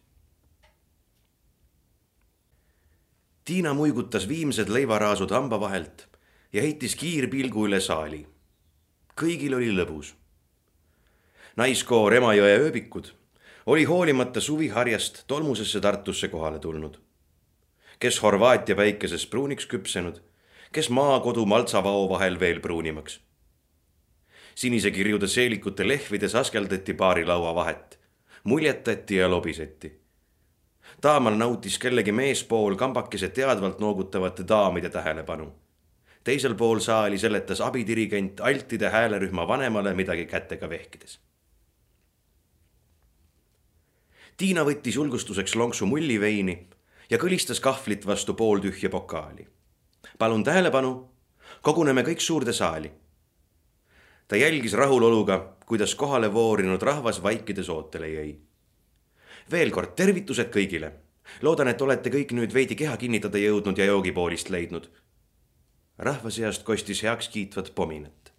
Tiina muigutas viimsed leivaraasud hamba vahelt ja heitis kiirpilgu üle saali. kõigil oli lõbus. naiskoor Emajõe ööbikud oli hoolimata suviharjast tolmusesse Tartusse kohale tulnud. kes Horvaatia päikeses pruuniks küpsenud, kes maakodu maltsavao vahel veel pruunimaks. sinise kirjude seelikute lehvides askeldati paari laua vahet, muljetati ja lobiseti taamal nautis kellegi meespool kambakese teadvalt noogutavate daamide tähelepanu. teisel pool saali seletas abidirigent altide häälerühma vanemale midagi kätega vehkides. Tiina võttis julgustuseks lonksu mulliveini ja kõlistas kahvlit vastu pooltühja pokaali. palun tähelepanu, koguneme kõik suurde saali. Ta jälgis rahuloluga, kuidas kohale voorinud rahvas vaikides ootele jäi veel kord tervitused kõigile. loodan, et olete kõik nüüd veidi keha kinnitada jõudnud ja joogipoolist leidnud. rahva seast kostis heakskiitvat pominat.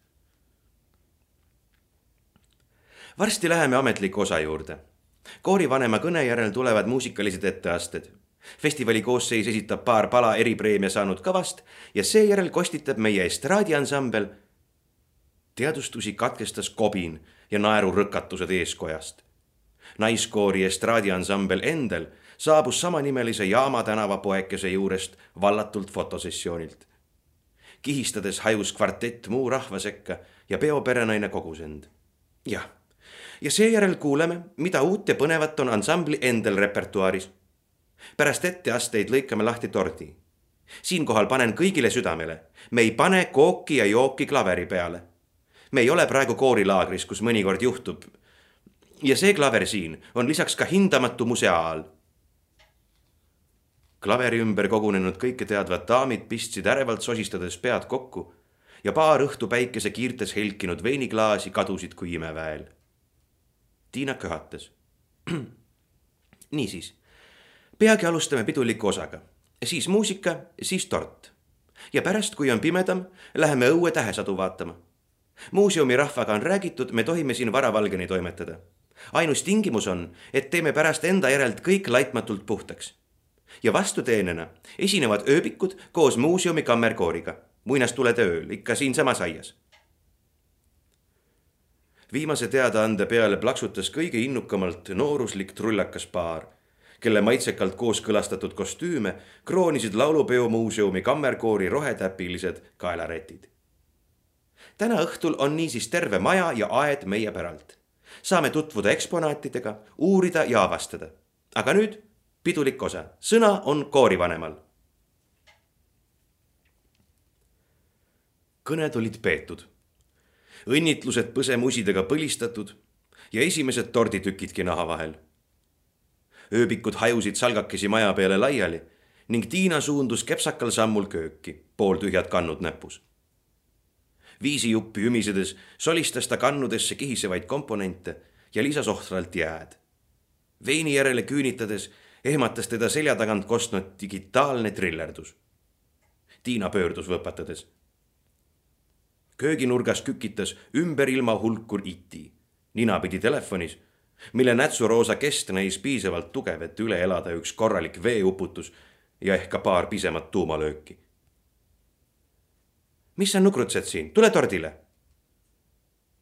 varsti läheme ametliku osa juurde. koorivanema kõne järel tulevad muusikalised etteasted festivali koosseis esitab paar pala eripreemia saanud kavast ja seejärel kostitab meie estraadiansambel. Teadustusi katkestas kobin ja naerurõkatused eeskojast naiskoori estraadiansambel Endel saabus samanimelise Jaama tänava poekese juurest vallatult fotosessioonilt. kihistades hajus kvartett muu rahva sekka ja peoperenaine kogus end. jah, ja seejärel kuuleme, mida uut ja põnevat on ansambli Endel repertuaaris. pärast etteasteid lõikame lahti tordi. siinkohal panen kõigile südamele, me ei pane kooki ja jooki klaveri peale me ei ole praegu koorilaagris, kus mõnikord juhtub, ja see klaver siin on lisaks ka hindamatu museaal. klaveri ümber kogunenud kõike teadvad daamid pistsid ärevalt sosistades pead kokku ja paar õhtu päikese kiirtes helkinud veiniklaasi kadusid kui imeväel. Tiina köhatas. niisiis, peagi alustame piduliku osaga, siis muusika, siis tort. ja pärast, kui on pimedam, läheme õue tähesadu vaatama. Muuseumi rahvaga on räägitud, me tohime siin varavalgeni toimetada ainus tingimus on, et teeme pärast enda järelt kõik laitmatult puhtaks. ja vastuteenena esinevad ööbikud koos muuseumi kammerkooriga, muinastulede ööl, ikka siinsamas aias. viimase teadaande peale plaksutas kõige innukamalt nooruslik trullakas paar, kelle maitsekalt kooskõlastatud kostüüme kroonisid laulupeo muuseumi kammerkoori rohetäpilised kaelarätid täna õhtul on niisiis terve maja ja aed meie päralt saame tutvuda eksponaatidega, uurida ja avastada. aga nüüd pidulik osa, sõna on koorivanemal. kõned olid peetud, õnnitlused põsemusidega põlistatud ja esimesed torditükidki naha vahel. ööbikud hajusid salgakesi maja peale laiali ning Tiina suundus kepsakal sammul kööki, pooltühjad kannud näpus viisijuppi ümisedes solistas ta kannudesse kihisevaid komponente ja lisas ohtralt jääd. veini järele küünitades ehmatas teda selja tagant kostnud digitaalne trillerdus. Tiina pöördus võpatades. kööginurgas kükitas ümber ilma hulkur iti, ninapidi telefonis, mille nätsuroosa kest näis piisavalt tugev, et üle elada üks korralik veeuputus ja ehk ka paar pisemat tuumalööki mis sa nukrutsed siin, tule tordile.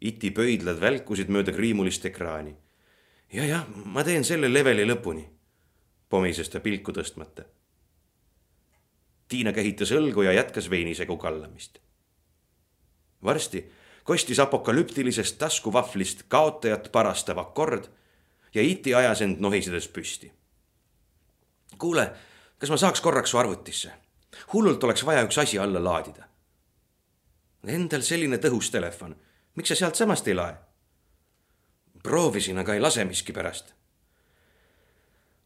iti pöidlad välkusid mööda kriimulist ekraani. ja, jah, ma teen selle leveli lõpuni, pomises ta pilku tõstmata. Tiina kähitas õlgu ja jätkas veinisegu kallamist. varsti kostis apokalüptilisest taskuvahvlist kaotajat parastav akord ja iti ajas end nohisedes püsti. kuule, kas ma saaks korraks su arvutisse? hullult oleks vaja üks asi alla laadida Endal selline tõhus telefon, miks sa sealtsamast ei lae? proovisin, aga ei lase miskipärast.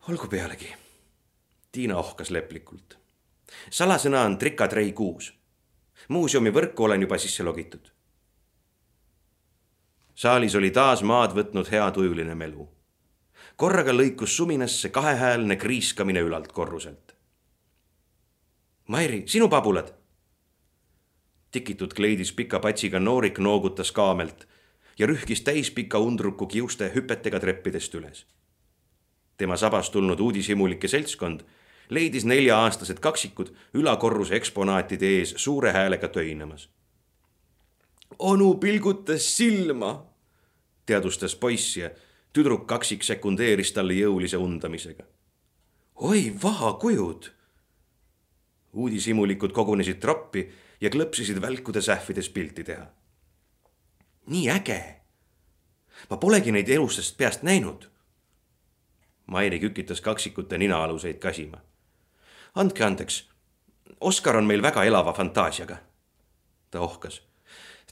olgu pealegi. Tiina ohkas leplikult. salasõna on trikatrei kuus. muuseumi võrku olen juba sisse logitud. saalis oli taas maad võtnud heatujuline melu. korraga lõikus suminasse kahehäälne kriiskamine ülalt korruselt. Mairi, sinu pabulad tikitud kleidis pika patsiga noorik noogutas kaamelt ja rühkis täispika undruku kiuste hüpetega treppidest üles. tema sabas tulnud uudishimulike seltskond leidis nelja-aastased kaksikud ülakorruse eksponaatide ees suure häälega töinemas. onu pilgutas silma, teadvustas poiss ja tüdruk kaksik sekundeeris talle jõulise undamisega. oi, vahakujud! uudishimulikud kogunesid troppi ja klõpsisid välkude sähvides pilti teha. nii äge! ma polegi neid elusast peast näinud. Mairi kükitas kaksikute ninaaluseid kasima. andke andeks, Oskar on meil väga elava fantaasiaga. ta ohkas.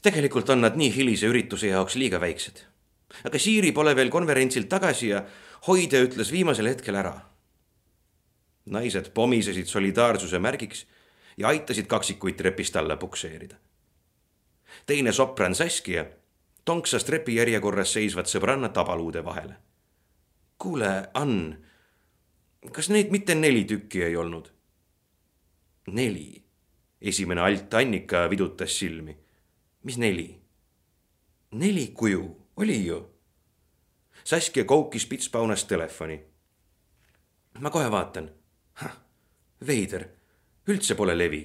tegelikult on nad nii hilise ürituse jaoks liiga väiksed. aga Siiri pole veel konverentsilt tagasi ja hoidja ütles viimasel hetkel ära. naised pomisesid solidaarsuse märgiks ja aitasid kaksikuid trepist alla pukseerida. teine sopran Saskia tonksas trepijärjekorras seisvat sõbranna tabaluude vahele. kuule, Ann, kas neid mitte neli tükki ei olnud? neli. esimene alt Annika vidutas silmi. mis neli? neli kuju, oli ju. Saskia koukis pitspaunas telefoni. ma kohe vaatan. veider üldse pole levi.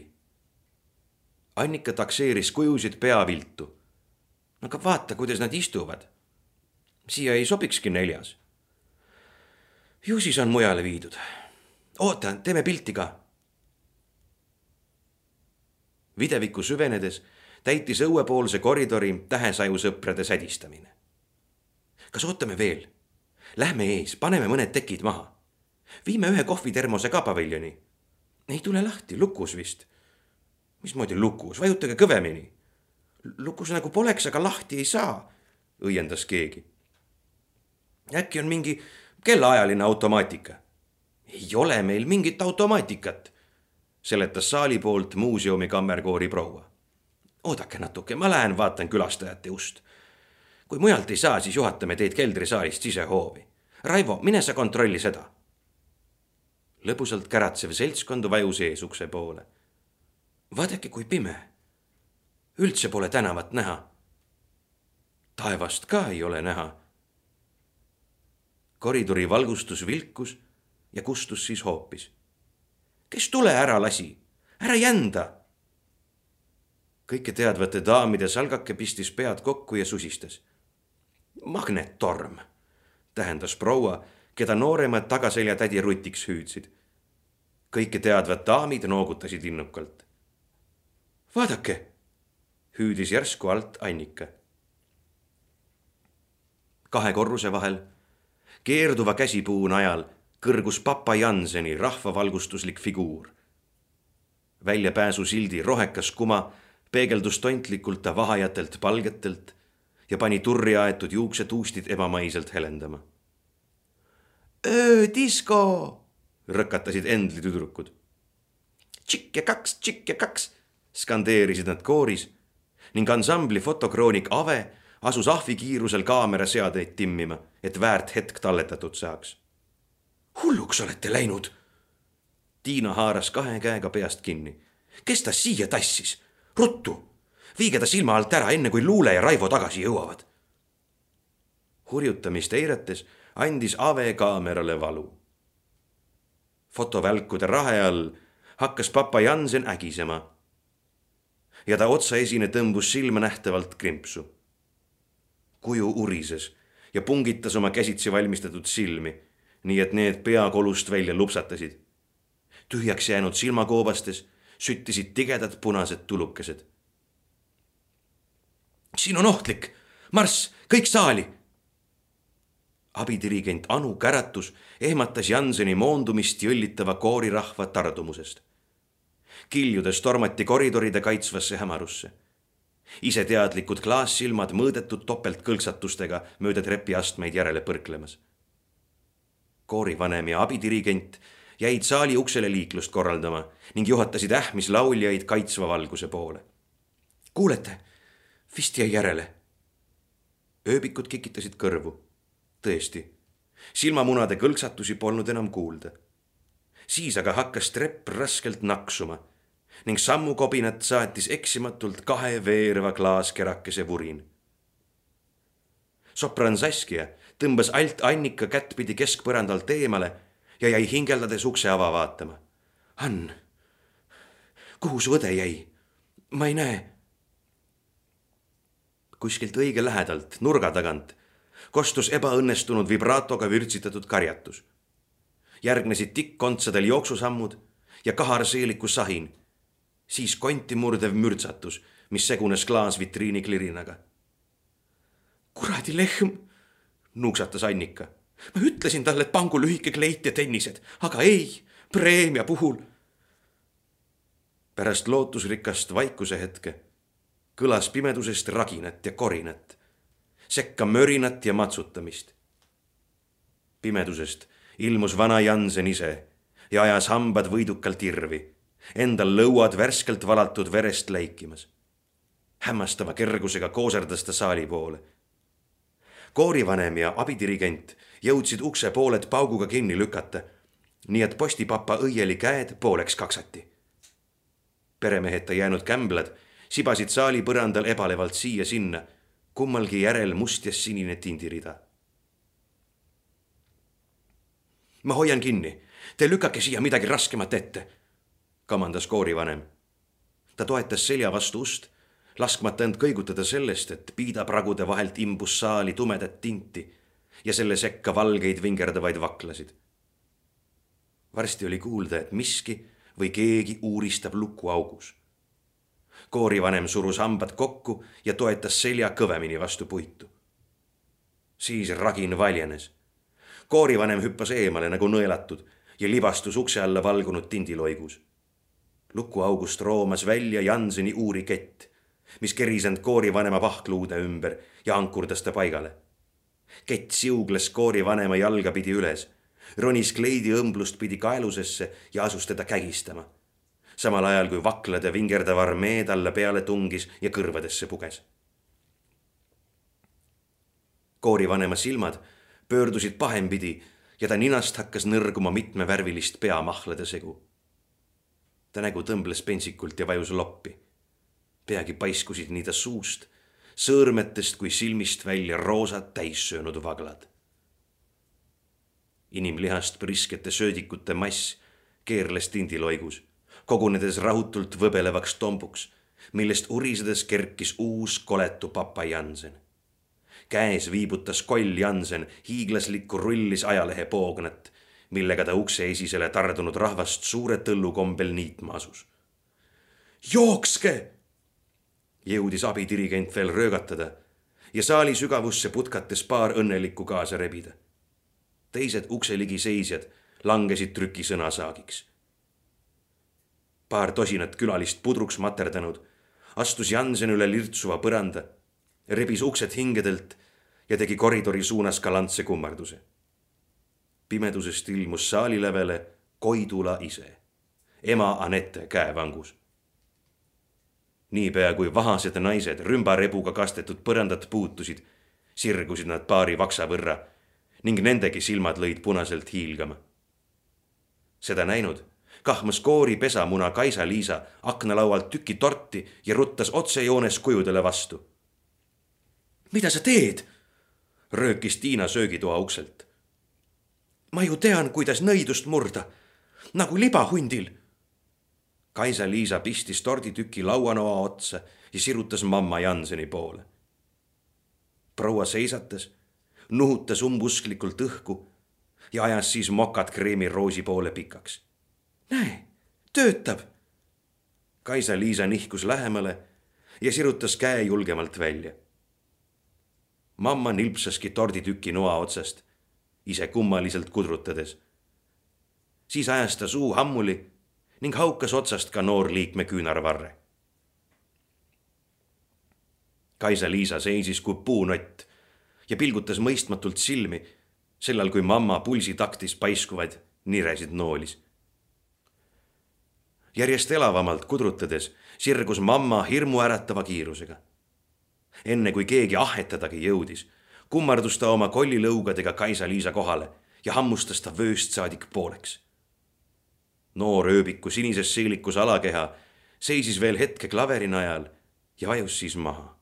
Annika takseeris kujusid pea viltu. aga vaata, kuidas nad istuvad. siia ei sobikski neljas. ju siis on mujale viidud. oota, teeme pilti ka. videviku süvenedes täitis õuepoolse koridori tähesajusõprade sädistamine. kas ootame veel? Lähme ees, paneme mõned tekid maha. viime ühe kohvitermose ka paviljoni ei tule lahti, lukus vist. mismoodi lukus, vajutage kõvemini. lukus nagu poleks, aga lahti ei saa, õiendas keegi. äkki on mingi kellaajaline automaatika? ei ole meil mingit automaatikat, seletas saali poolt muuseumi kammerkoori proua. oodake natuke, ma lähen vaatan külastajate ust. kui mujalt ei saa, siis juhatame teid keldrisaalist sisehoovi. Raivo, mine sa kontrolli seda lõbusalt käratsev seltskond vajus ees ukse poole. vaadake, kui pime. üldse pole tänavat näha. taevast ka ei ole näha. koridori valgustus vilkus ja kustus siis hoopis. kes tule ära lasi, ära jända. kõike teadvate daamide salgake pistis pead kokku ja susistas. magnettorm, tähendas proua keda nooremad tagaseljatädi rutiks hüüdsid. kõike teadvad daamid noogutasid innukalt. vaadake, hüüdis järsku alt Annika. kahe korruse vahel, keerduva käsipuu najal kõrgus papa Janseni rahvavalgustuslik figuur. väljapääsusildi rohekas kuma peegeldus tontlikult ta vahajatelt palgetelt ja pani turri aetud juuksetuustid ebamaiselt helendama öödisko, rõkatasid Endli tüdrukud. tšikk ja kaks, tšikk ja kaks, skandeerisid nad kooris ning ansambli fotokroonik Ave asus ahvikiirusel kaameraseadeid timmima, et väärt hetk talletatud saaks. hulluks olete läinud. Tiina haaras kahe käega peast kinni. kes ta siia tassis? ruttu, viige ta silma alt ära, enne kui Luule ja Raivo tagasi jõuavad. hurjutamist eirates andis Ave kaamerale valu. fotovälkude rahe all hakkas papa Jansen ägisema. ja ta otsaesine tõmbus silmanähtavalt krimpsu. kuju urises ja pungitas oma käsitsi valmistatud silmi, nii et need peakolust välja lupsatasid. tühjaks jäänud silmakoobastes süttisid tigedad punased tulukesed. siin on ohtlik, marss, kõik saali abidirigent Anu käratus ehmatas Janseni moondumist jõllitava koorirahva tardumusest. kiljudes tormati koridoride kaitsvasse hämarusse. iseteadlikud klaassilmad mõõdetud topeltkõlksatustega mööda trepiastmeid järele põrklemas. koorivanem ja abidirigent jäid saali uksele liiklust korraldama ning juhatasid ähmis lauljaid kaitsva valguse poole. kuulete, vist jäi järele. ööbikud kikitasid kõrvu tõesti, silmamunade kõlksatusi polnud enam kuulda. siis aga hakkas trepp raskelt naksuma ning sammukobinat saatis eksimatult kahe veereva klaaskerakese vurin. sopran Saskia tõmbas alt Annika kättpidi keskpõrandalt eemale ja jäi hingeldades ukse ava vaatama Ann, kuhu su õde jäi? ma ei näe. kuskilt õige lähedalt, nurga tagant, kostus ebaõnnestunud vibraatoga vürtsitatud karjatus. järgnesid tikkkontsadel jooksusammud ja kaharseeliku sahin, siis konti murdev mürtsatus, mis segunes klaasvitriini klirinaga. kuradi lehm, nuuksatas Annika. ma ütlesin talle, et pangu lühike kleit ja tennised, aga ei, preemia puhul. pärast lootusrikast vaikuse hetke kõlas pimedusest raginat ja korinat, sekka mörinat ja matsutamist. pimedusest ilmus vana Jansen ise ja ajas hambad võidukalt irvi, endal lõuad värskelt valatud verest läikimas. hämmastava kergusega kooserdas ta saali poole. koorivanem ja abidirigent jõudsid ukse pooled pauguga kinni lükata, nii et postipapa õieli käed pooleks kaksati. peremeheta jäänud kämblad sibasid saali põrandal ebalevalt siia-sinna, kummalgi järel must ja sinine tindirida. ma hoian kinni Te lükake siia midagi raskemat ette, kamandas koorivanem. ta toetas selja vastu ust, laskmata end kõigutada sellest, et piidapragude vahelt imbus saali tumedat tinti ja selle sekka valgeid vingerdavaid vaklasid. varsti oli kuulda, et miski või keegi uuristab lukuaugus. Koorivanem surus hambad kokku ja toetas selja kõvemini vastu puitu. siis ragin valjenes. koorivanem hüppas eemale nagu nõelatud ja libastus ukse alla valgunud tindiloigus. lukuaugust roomas välja Janseni uurikett, mis kerisend koorivanema pahkluude ümber ja ankurdas ta paigale. kett siugles koorivanema jalga pidi üles, ronis kleidi õmblust pidi kaelusesse ja asus teda kägistama. Samal ajal kui vaklade vingerdav armee talle peale tungis ja kõrvadesse puges. koorivanema silmad pöördusid pahempidi ja ta ninast hakkas nõrguma mitmevärvilist peamahlade segu. ta nägu tõmbles pentsikult ja vajus loppi. peagi paiskusid nii ta suust, sõõrmetest kui silmist välja roosad täissöönud vaglad. inimlihast priskete söödikute mass keerles tindiloigus, kogunedes rahutult võbelevaks tombuks, millest urisedes kerkis uus koletu papa Jansen käes viibutas Koll Jansen hiiglaslikku rullis ajalehe poognat, millega ta ukse esisele tardunud rahvast suure tõllu kombel niitma asus. jookske! jõudis abidirigent veel röögatada ja saali sügavusse putkates paar õnnelikku kaasa rebida. teised ukse ligi seisjad langesid trükisõnasaagiks. Paar tosinat külalist pudruks materdanud astus Jansen üle lirtsuva põranda rebis uksed hingedelt ja tegi koridori suunas galantse kummarduse. pimedusest ilmus saalilävele Koidula ise, ema Anette käevangus. niipea kui vahased naised rümbarebuga kastetud põrandat puutusid, sirgusid nad paari vaksa võrra ning nendegi silmad lõid punaselt hiilgama. seda näinud kahmas koori pesamuna Kaisa-Liisa aknalaualt tüki torti ja ruttas otsejoones kujudele vastu mida sa teed? röökis Tiina söögitoa ukselt. ma ju tean, kuidas nõidust murda, nagu libahundil. Kaisa-Liisa pistis torditüki lauanoa otsa ja sirutas mamma Janseni poole. proua seisatas, nuhutas umbusklikult õhku ja ajas siis mokad kreemi roosi poole pikaks. Näe, töötab. Kaisa-Liisa nihkus lähemale ja sirutas käe julgemalt välja mamma nilpsaski torditüki noa otsast, ise kummaliselt kudrutades. siis ajas ta suu hammuli ning haukas otsast ka noorliikme küünarvarre. Kaisa-Liisa seisis kui puunott ja pilgutas mõistmatult silmi, sellal kui mamma pulsitaktis paiskuvaid niresid noolis. Järjest elavamalt kudrutades sirgus mamma hirmuäratava kiirusega enne kui keegi ahhetadagi jõudis, kummardus ta oma kollilõugadega Kaisa-Liisa kohale ja hammustas ta vööst saadik pooleks. noor ööbiku sinises seelikus alakeha seisis veel hetke klaveri najal ja vajus siis maha.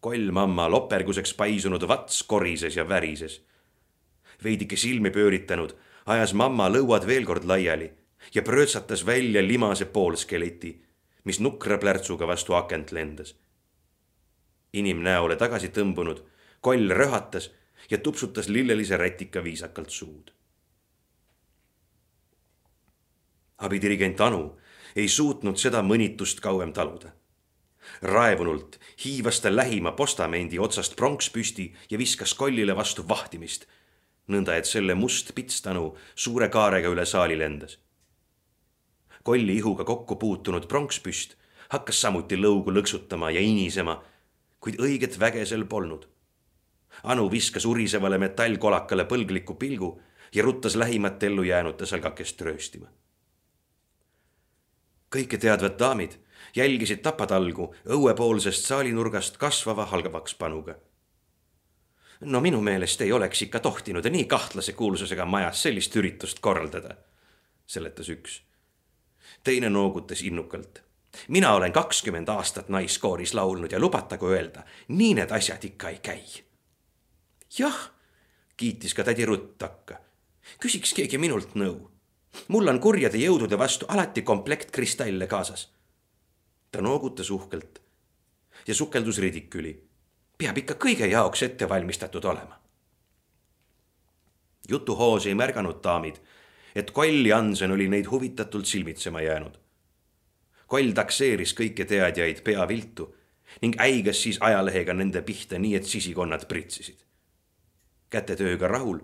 koll mamma loperguseks paisunud vats korises ja värises. veidike silmi pööritanud ajas mamma lõuad veel kord laiali ja pröötsatas välja limase poolskeleti, mis nukra plärtsuga vastu akent lendas. inimnäole tagasi tõmbunud, koll röhatas ja tupsutas lillelise rätika viisakalt suud. abidirigent Anu ei suutnud seda mõnitust kauem taluda. raevunult hiivas ta lähima postamendi otsast pronks püsti ja viskas kollile vastu vahtimist, nõnda et selle must pitstanu suure kaarega üle saali lendas. Kolli ihuga kokku puutunud pronkspüst hakkas samuti lõugu lõksutama ja inisema, kuid õiget väge sel polnud Anu viskas urisevale metallkolakale põlgliku pilgu ja ruttas lähimat ellujäänute salgakest rööstima. kõike teadvad daamid jälgisid tapatalgu õuepoolsest saalinurgast kasvava halvaks-panuga. no minu meelest ei oleks ikka tohtinud nii kahtlase kuulsusega majas sellist üritust korraldada, seletas üks. Teine noogutas innukalt mina olen kakskümmend aastat naiskooris laulnud ja lubatagu öelda, nii need asjad ikka ei käi jah, kiitis ka tädi Rutt takka. küsiks keegi minult nõu. mul on kurjade jõudude vastu alati komplekt kristalle kaasas. ta noogutas uhkelt ja sukeldus ridiküli. peab ikka kõige jaoks ette valmistatud olema. jutuhoos ei märganud daamid, et Koll Jansen oli neid huvitatult silmitsema jäänud. Koll takseeris kõiki teadjaid pea viltu ning äigas siis ajalehega nende pihta, nii et sisikonnad pritsisid kätetööga rahul,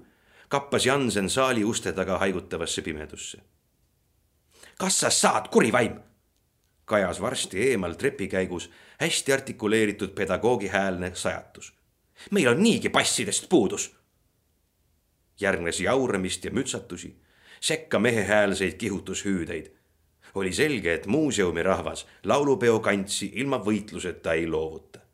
kappas Jansen saali uste taga haigutavasse pimedusse. kas sa saad, kurivaim? kajas varsti eemal trepikäigus hästi artikuleeritud pedagoogi häälne sajatus. meil on niigi passidest puudus. järgnes jauramist ja mütsatusi, sekka mehehäälseid kihutushüüdeid. oli selge, et muuseumi rahvas laulupeo kantsi ilma võitluseta ei loovuta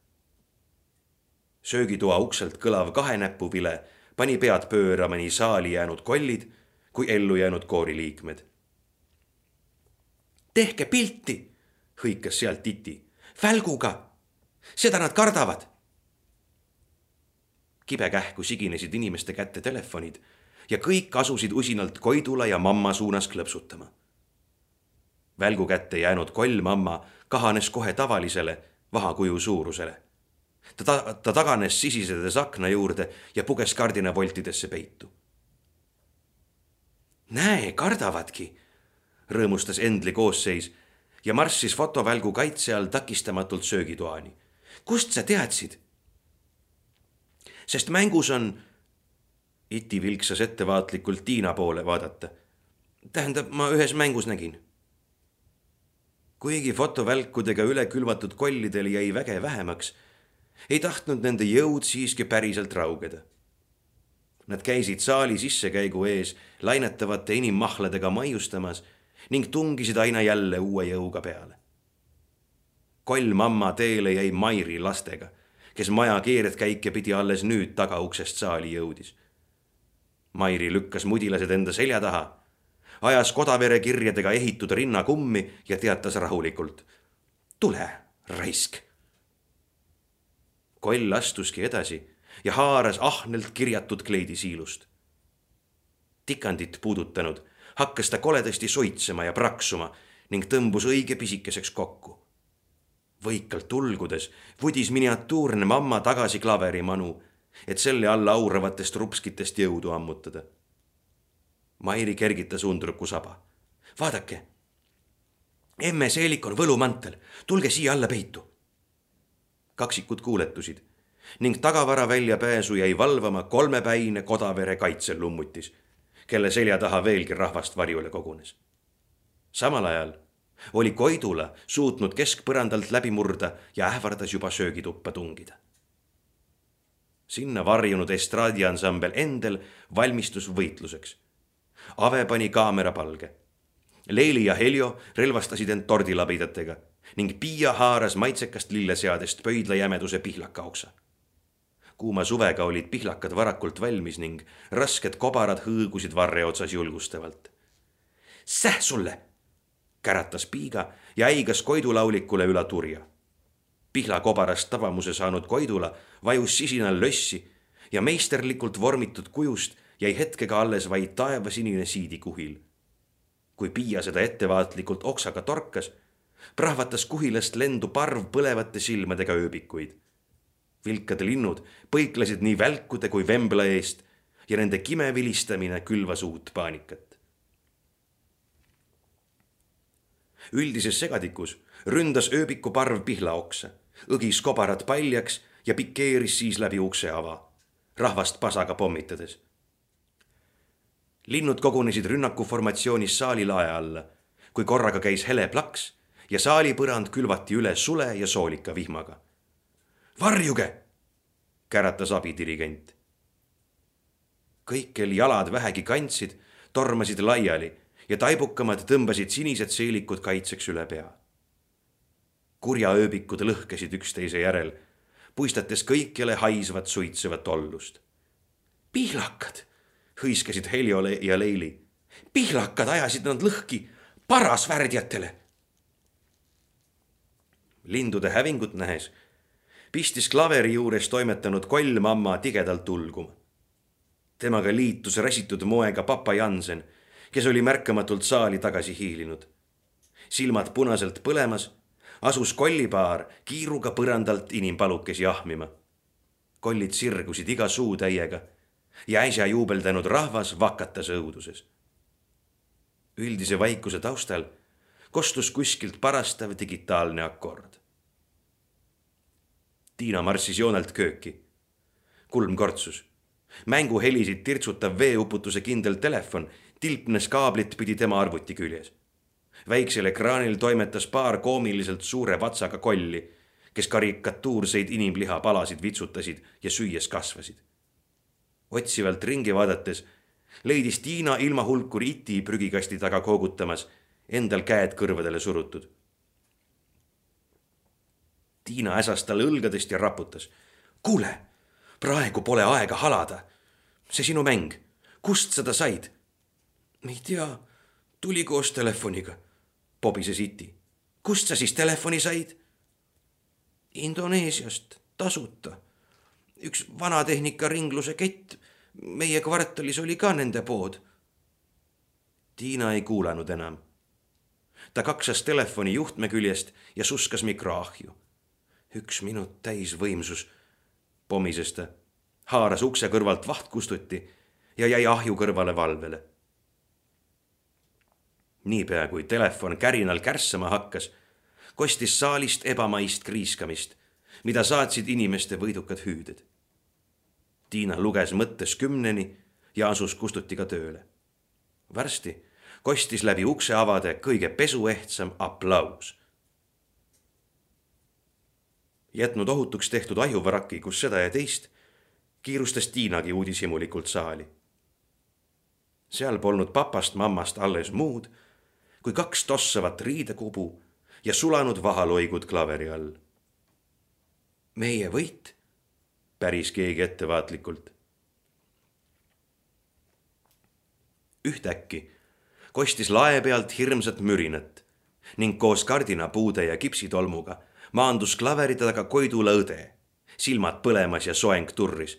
söögitoa ukselt kõlav kahenäpuvile pani pead pöörama nii saali jäänud kollid kui ellu jäänud kooriliikmed. tehke pilti, hõikas sealt Titi. välguga, seda nad kardavad. kibekähku siginesid inimeste kätte telefonid ja kõik asusid usinalt Koidula ja mamma suunas klõpsutama. välgu kätte jäänud koll mamma kahanes kohe tavalisele vahakuju suurusele ta ta, ta taganes sisisedes akna juurde ja puges kardinavoltidesse peitu. näe, kardavadki, rõõmustas Endli koosseis ja marssis fotovälgu kaitse all takistamatult söögitoani. kust sa teadsid? sest mängus on. Iti vilksas ettevaatlikult Tiina poole vaadata. tähendab, ma ühes mängus nägin. kuigi fotovälkudega üle külvatud kollidel jäi väge vähemaks ei tahtnud nende jõud siiski päriselt raugeda. Nad käisid saali sissekäigu ees lainetavate inimmahladega maiustamas ning tungisid aina jälle uue jõuga peale. koll mamma teele jäi Mairi lastega, kes maja keeredkäike pidi alles nüüd tagauksest saali jõudis. Mairi lükkas mudilased enda selja taha, ajas Kodavere kirjadega ehitud rinna kummi ja teatas rahulikult. tule, raisk koll astuski edasi ja haaras ahnelt kirjatud kleidisiilust. tikandit puudutanud hakkas ta koledasti suitsema ja praksuma ning tõmbus õige pisikeseks kokku. võikalt tulgudes vudis miniatuurne mamma tagasi klaverimanu, et selle alla auravatest rupskitest jõudu ammutada. Mairi kergitas undruku saba. vaadake. emme Seelik on võlumantel, tulge siia alla peitu kaksikud kuuletusid ning tagavara väljapääsu jäi valvama kolmepäine Kodavere kaitselummutis, kelle selja taha veelgi rahvast varjule kogunes. samal ajal oli Koidula suutnud keskpõrandalt läbi murda ja ähvardas juba söögituppa tungida. Sinna varjunud estraadiansambel Endel valmistus võitluseks. Ave pani kaamera palge. Leili ja Heljo relvastasid end tordilabidatega ning Piia haaras maitsekast lilleseadest pöidlajämeduse pihlakaoksa. kuuma suvega olid pihlakad varakult valmis ning rasked kobarad hõõgusid varre otsas julgustavalt. Säh sulle, käratas Piiga ja äigas Koidulaulikule üle turja. Pihlakobarast tabamuse saanud Koidula vajus sisinal lössi ja meisterlikult vormitud kujust jäi hetkega alles vaid taevasinine siidikuhil. kui Piia seda ettevaatlikult oksaga torkas, prahvatas kuhilast lendu parv põlevate silmadega ööbikuid. vilkad linnud põiklesid nii välkude kui vembla eest ja nende kime vilistamine külvas uut paanikat. üldises segadikus ründas ööbiku parv pihlaoksa, õgis kobarad paljaks ja pikeeris siis läbi ukseava, rahvast pasaga pommitades. linnud kogunesid rünnakuformatsioonis saali lae alla, kui korraga käis hele plaks ja saali põrand külvati üle sule ja soolika vihmaga. varjuge, käratas abidirigent. kõik, kel jalad vähegi kandsid, tormasid laiali ja taibukamad tõmbasid sinised seelikud kaitseks üle pea. Kurjaööbikud lõhkesid üksteise järel puistates kõikjale haisvat suitsevat ollust. pihlakad, hõiskasid Heljole ja Leili. pihlakad ajasid nad lõhki parasvärdjatele. lindude hävingut nähes pistis klaveri juures toimetanud kollmamma tigedalt ulguma. temaga liitus räsitud moega papa Jansen, kes oli märkamatult saali tagasi hiilinud. silmad punaselt põlemas asus kollipaar kiiruga põrandalt inimpalukesi ahmima. kollid sirgusid iga suutäiega ja äsja juubeldanud rahvas vakatas õuduses. üldise vaikuse taustal kostus kuskilt parastav digitaalne akord. Tiina marssis joonelt kööki. kulm kortsus. mänguhelisid tirtsutav veeuputuse kindel telefon tilpnes kaablit pidi tema arvuti küljes väiksel ekraanil toimetas paar koomiliselt suure vatsaga kolli, kes karikatuurseid inimlihapalasid vitsutasid ja süües kasvasid. otsivalt ringi vaadates leidis Tiina ilma hulkur iti prügikasti taga koogutamas, endal käed kõrvadele surutud. Tiina äsas talle õlgadest ja raputas. kuule, praegu pole aega halada. see sinu mäng, kust sa ta said? ei tea, tuli koos telefoniga pobises Iti. kust sa siis telefoni said? Indoneesiast, tasuta. üks vanatehnika ringluse kett. meie kvartalis oli ka nende pood. Tiina ei kuulanud enam. ta kaksas telefoni juhtme küljest ja suskas mikroahju. üks minut täisvõimsus, pomises ta, haaras ukse kõrvalt vahtkustuti ja jäi ahju kõrvale valvele niipea kui telefon kärinal kärssama hakkas, kostis saalist ebamaist kriiskamist, mida saatsid inimeste võidukad hüüded. Tiina luges mõttes kümneni ja asus kustutiga tööle. varsti kostis läbi ukseavade kõige pesuehtsam aplaus. jätnud ohutuks tehtud ahjuvaraki, kus seda ja teist, kiirustas Tiinagi uudishimulikult saali. seal polnud papast, mammast alles muud kui kaks tossavat riidekubu ja sulanud vahaloigud klaveri all. meie võit, päris keegi ettevaatlikult. ühtäkki kostis lae pealt hirmsat mürinat ning koos kardinapuude ja kipsitolmuga maandus klaverite taga Koidula õde, silmad põlemas ja soeng turris.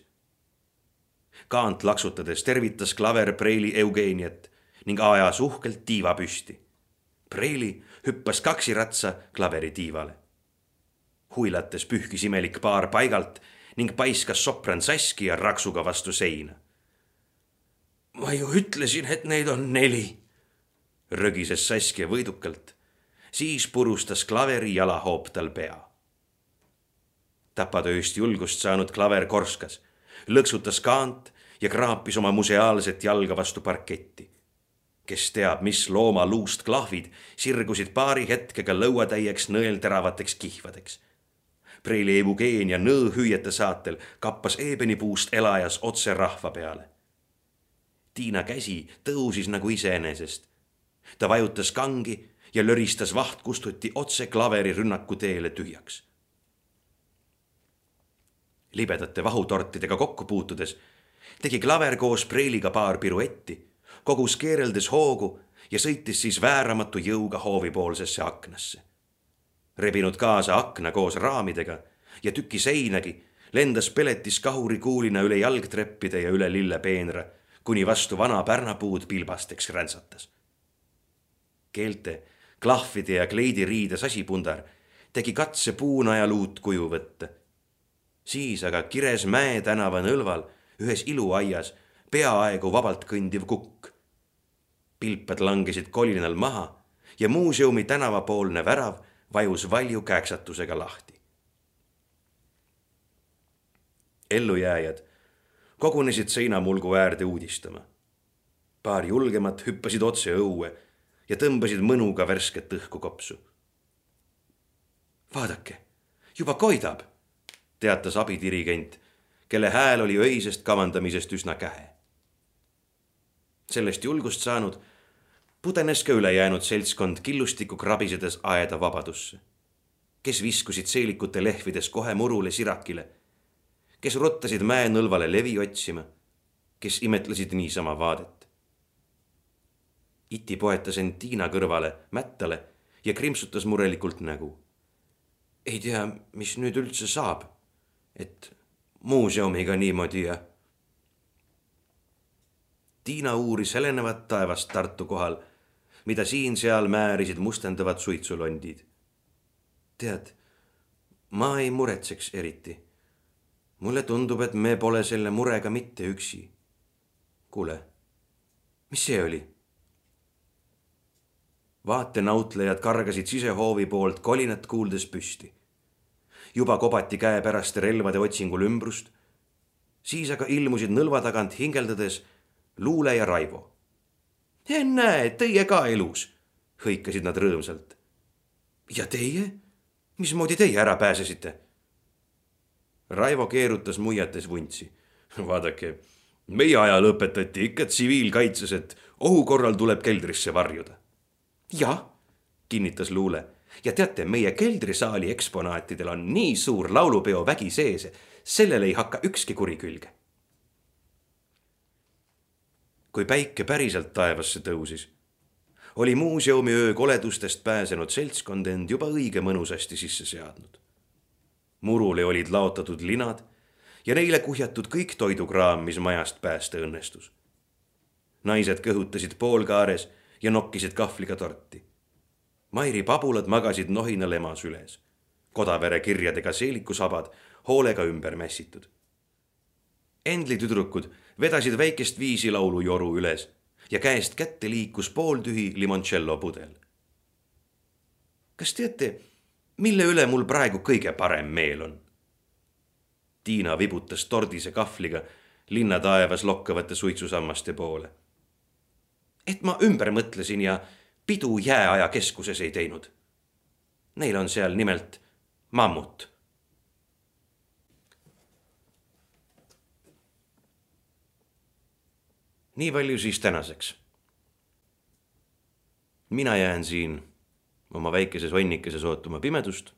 kaant laksutades tervitas klaver preili Eugeniat ning ajas uhkelt tiiva püsti Preili hüppas kaksiratsa klaveri tiivale. huilates pühkis imelik paar paigalt ning paiskas sopran Saski ja raksuga vastu seina. ma ju ütlesin, et neid on neli, rögises Saskia võidukalt. siis purustas klaveri jalahoop tal pea. tapatööst julgust saanud klaver korskas, lõksutas kaant ja kraapis oma museaalset jalga vastu parketti kes teab, mis looma luust klahvid sirgusid paari hetkega lõuatäieks nõelteravateks kihvadeks. preili Eugenia nõõhüüete saatel kappas eebenipuust elajas otse rahva peale. Tiina käsi tõusis nagu iseenesest. ta vajutas kangi ja löristas vahtkustuti otse klaveri rünnaku teele tühjaks. libedate vahutortidega kokku puutudes tegi klaver koos preiliga paar piruetti kogus keereldes hoogu ja sõitis siis vääramatu jõuga hoovipoolsesse aknasse. rebinud kaasa akna koos raamidega ja tüki seinagi, lendas peletis kahurikuulina üle jalgtreppide ja üle lillepeenra, kuni vastu vana pärnapuud pilbasteks räntsatas. keelte, klahvide ja kleidiriide sasipundar tegi katse puunajal uut kuju võtta. siis aga kires Mäe tänava nõlval ühes iluaias peaaegu vabalt kõndiv kukk. Pilpad langesid kolinal maha ja muuseumi tänavapoolne värav vajus valju kääksatusega lahti. ellujääjad kogunesid seinamulgu äärde uudistama. paar julgemat hüppasid otse õue ja tõmbasid mõnuga värsket õhku kopsu. vaadake, juba koidab, teatas abidirigent, kelle hääl oli öisest kavandamisest üsna kähe. sellest julgust saanud pudenes ka ülejäänud seltskond killustikku krabisedes aeda vabadusse. kes viskusid seelikute lehvides kohe murule sirakile, kes rottasid mäenõlvale levi otsima, kes imetlesid niisama vaadet. Iti poetas end Tiina kõrvale, mättale ja krimpsutas murelikult nägu. ei tea, mis nüüd üldse saab, et muuseumiga niimoodi ja. Tiina uuris helenevat taevast Tartu kohal mida siin-seal määrisid mustendavad suitsulondid. tead, ma ei muretseks eriti. mulle tundub, et me pole selle murega mitte üksi. kuule, mis see oli? vaatenautlejad kargasid sisehoovi poolt kolinat kuuldes püsti. juba kobati käepäraste relvade otsingul ümbrust. siis aga ilmusid nõlva tagant hingeldades Luule ja Raivo ennäe, teie ka elus, hõikasid nad rõõmsalt. ja teie? mismoodi teie ära pääsesite? Raivo keerutas muiates vuntsi. vaadake, meie ajal õpetati ikka tsiviilkaitses, et ohu korral tuleb keldrisse varjuda. jah, kinnitas Luule ja teate, meie keldrisaali eksponaatidel on nii suur laulupeo vägi sees, sellele ei hakka ükski kuri külge kui päike päriselt taevasse tõusis, oli muuseumiöö koledustest pääsenud seltskond end juba õige mõnusasti sisse seadnud. murule olid laotatud linad ja neile kuhjatud kõik toidukraam, mis majast päästa õnnestus. naised kõhutasid poolkaares ja nokkisid kahvliga torti. Mairi pabulad magasid nohinal ema süles, Kodavere kirjadega seelikusabad hoolega ümber mässitud. Endli tüdrukud vedasid väikest viisilaulujoru üles ja käest kätte liikus pooltühi limoncello pudel. kas teate, mille üle mul praegu kõige parem meel on? Tiina vibutas tordise kahvliga linna taevas lokkavate suitsusammaste poole. et ma ümber mõtlesin ja pidu jääaja keskuses ei teinud. Neil on seal nimelt mammut nii palju siis tänaseks. mina jään siin oma väikeses vannikeses ootama pimedust.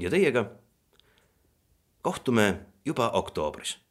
ja teiega kohtume juba oktoobris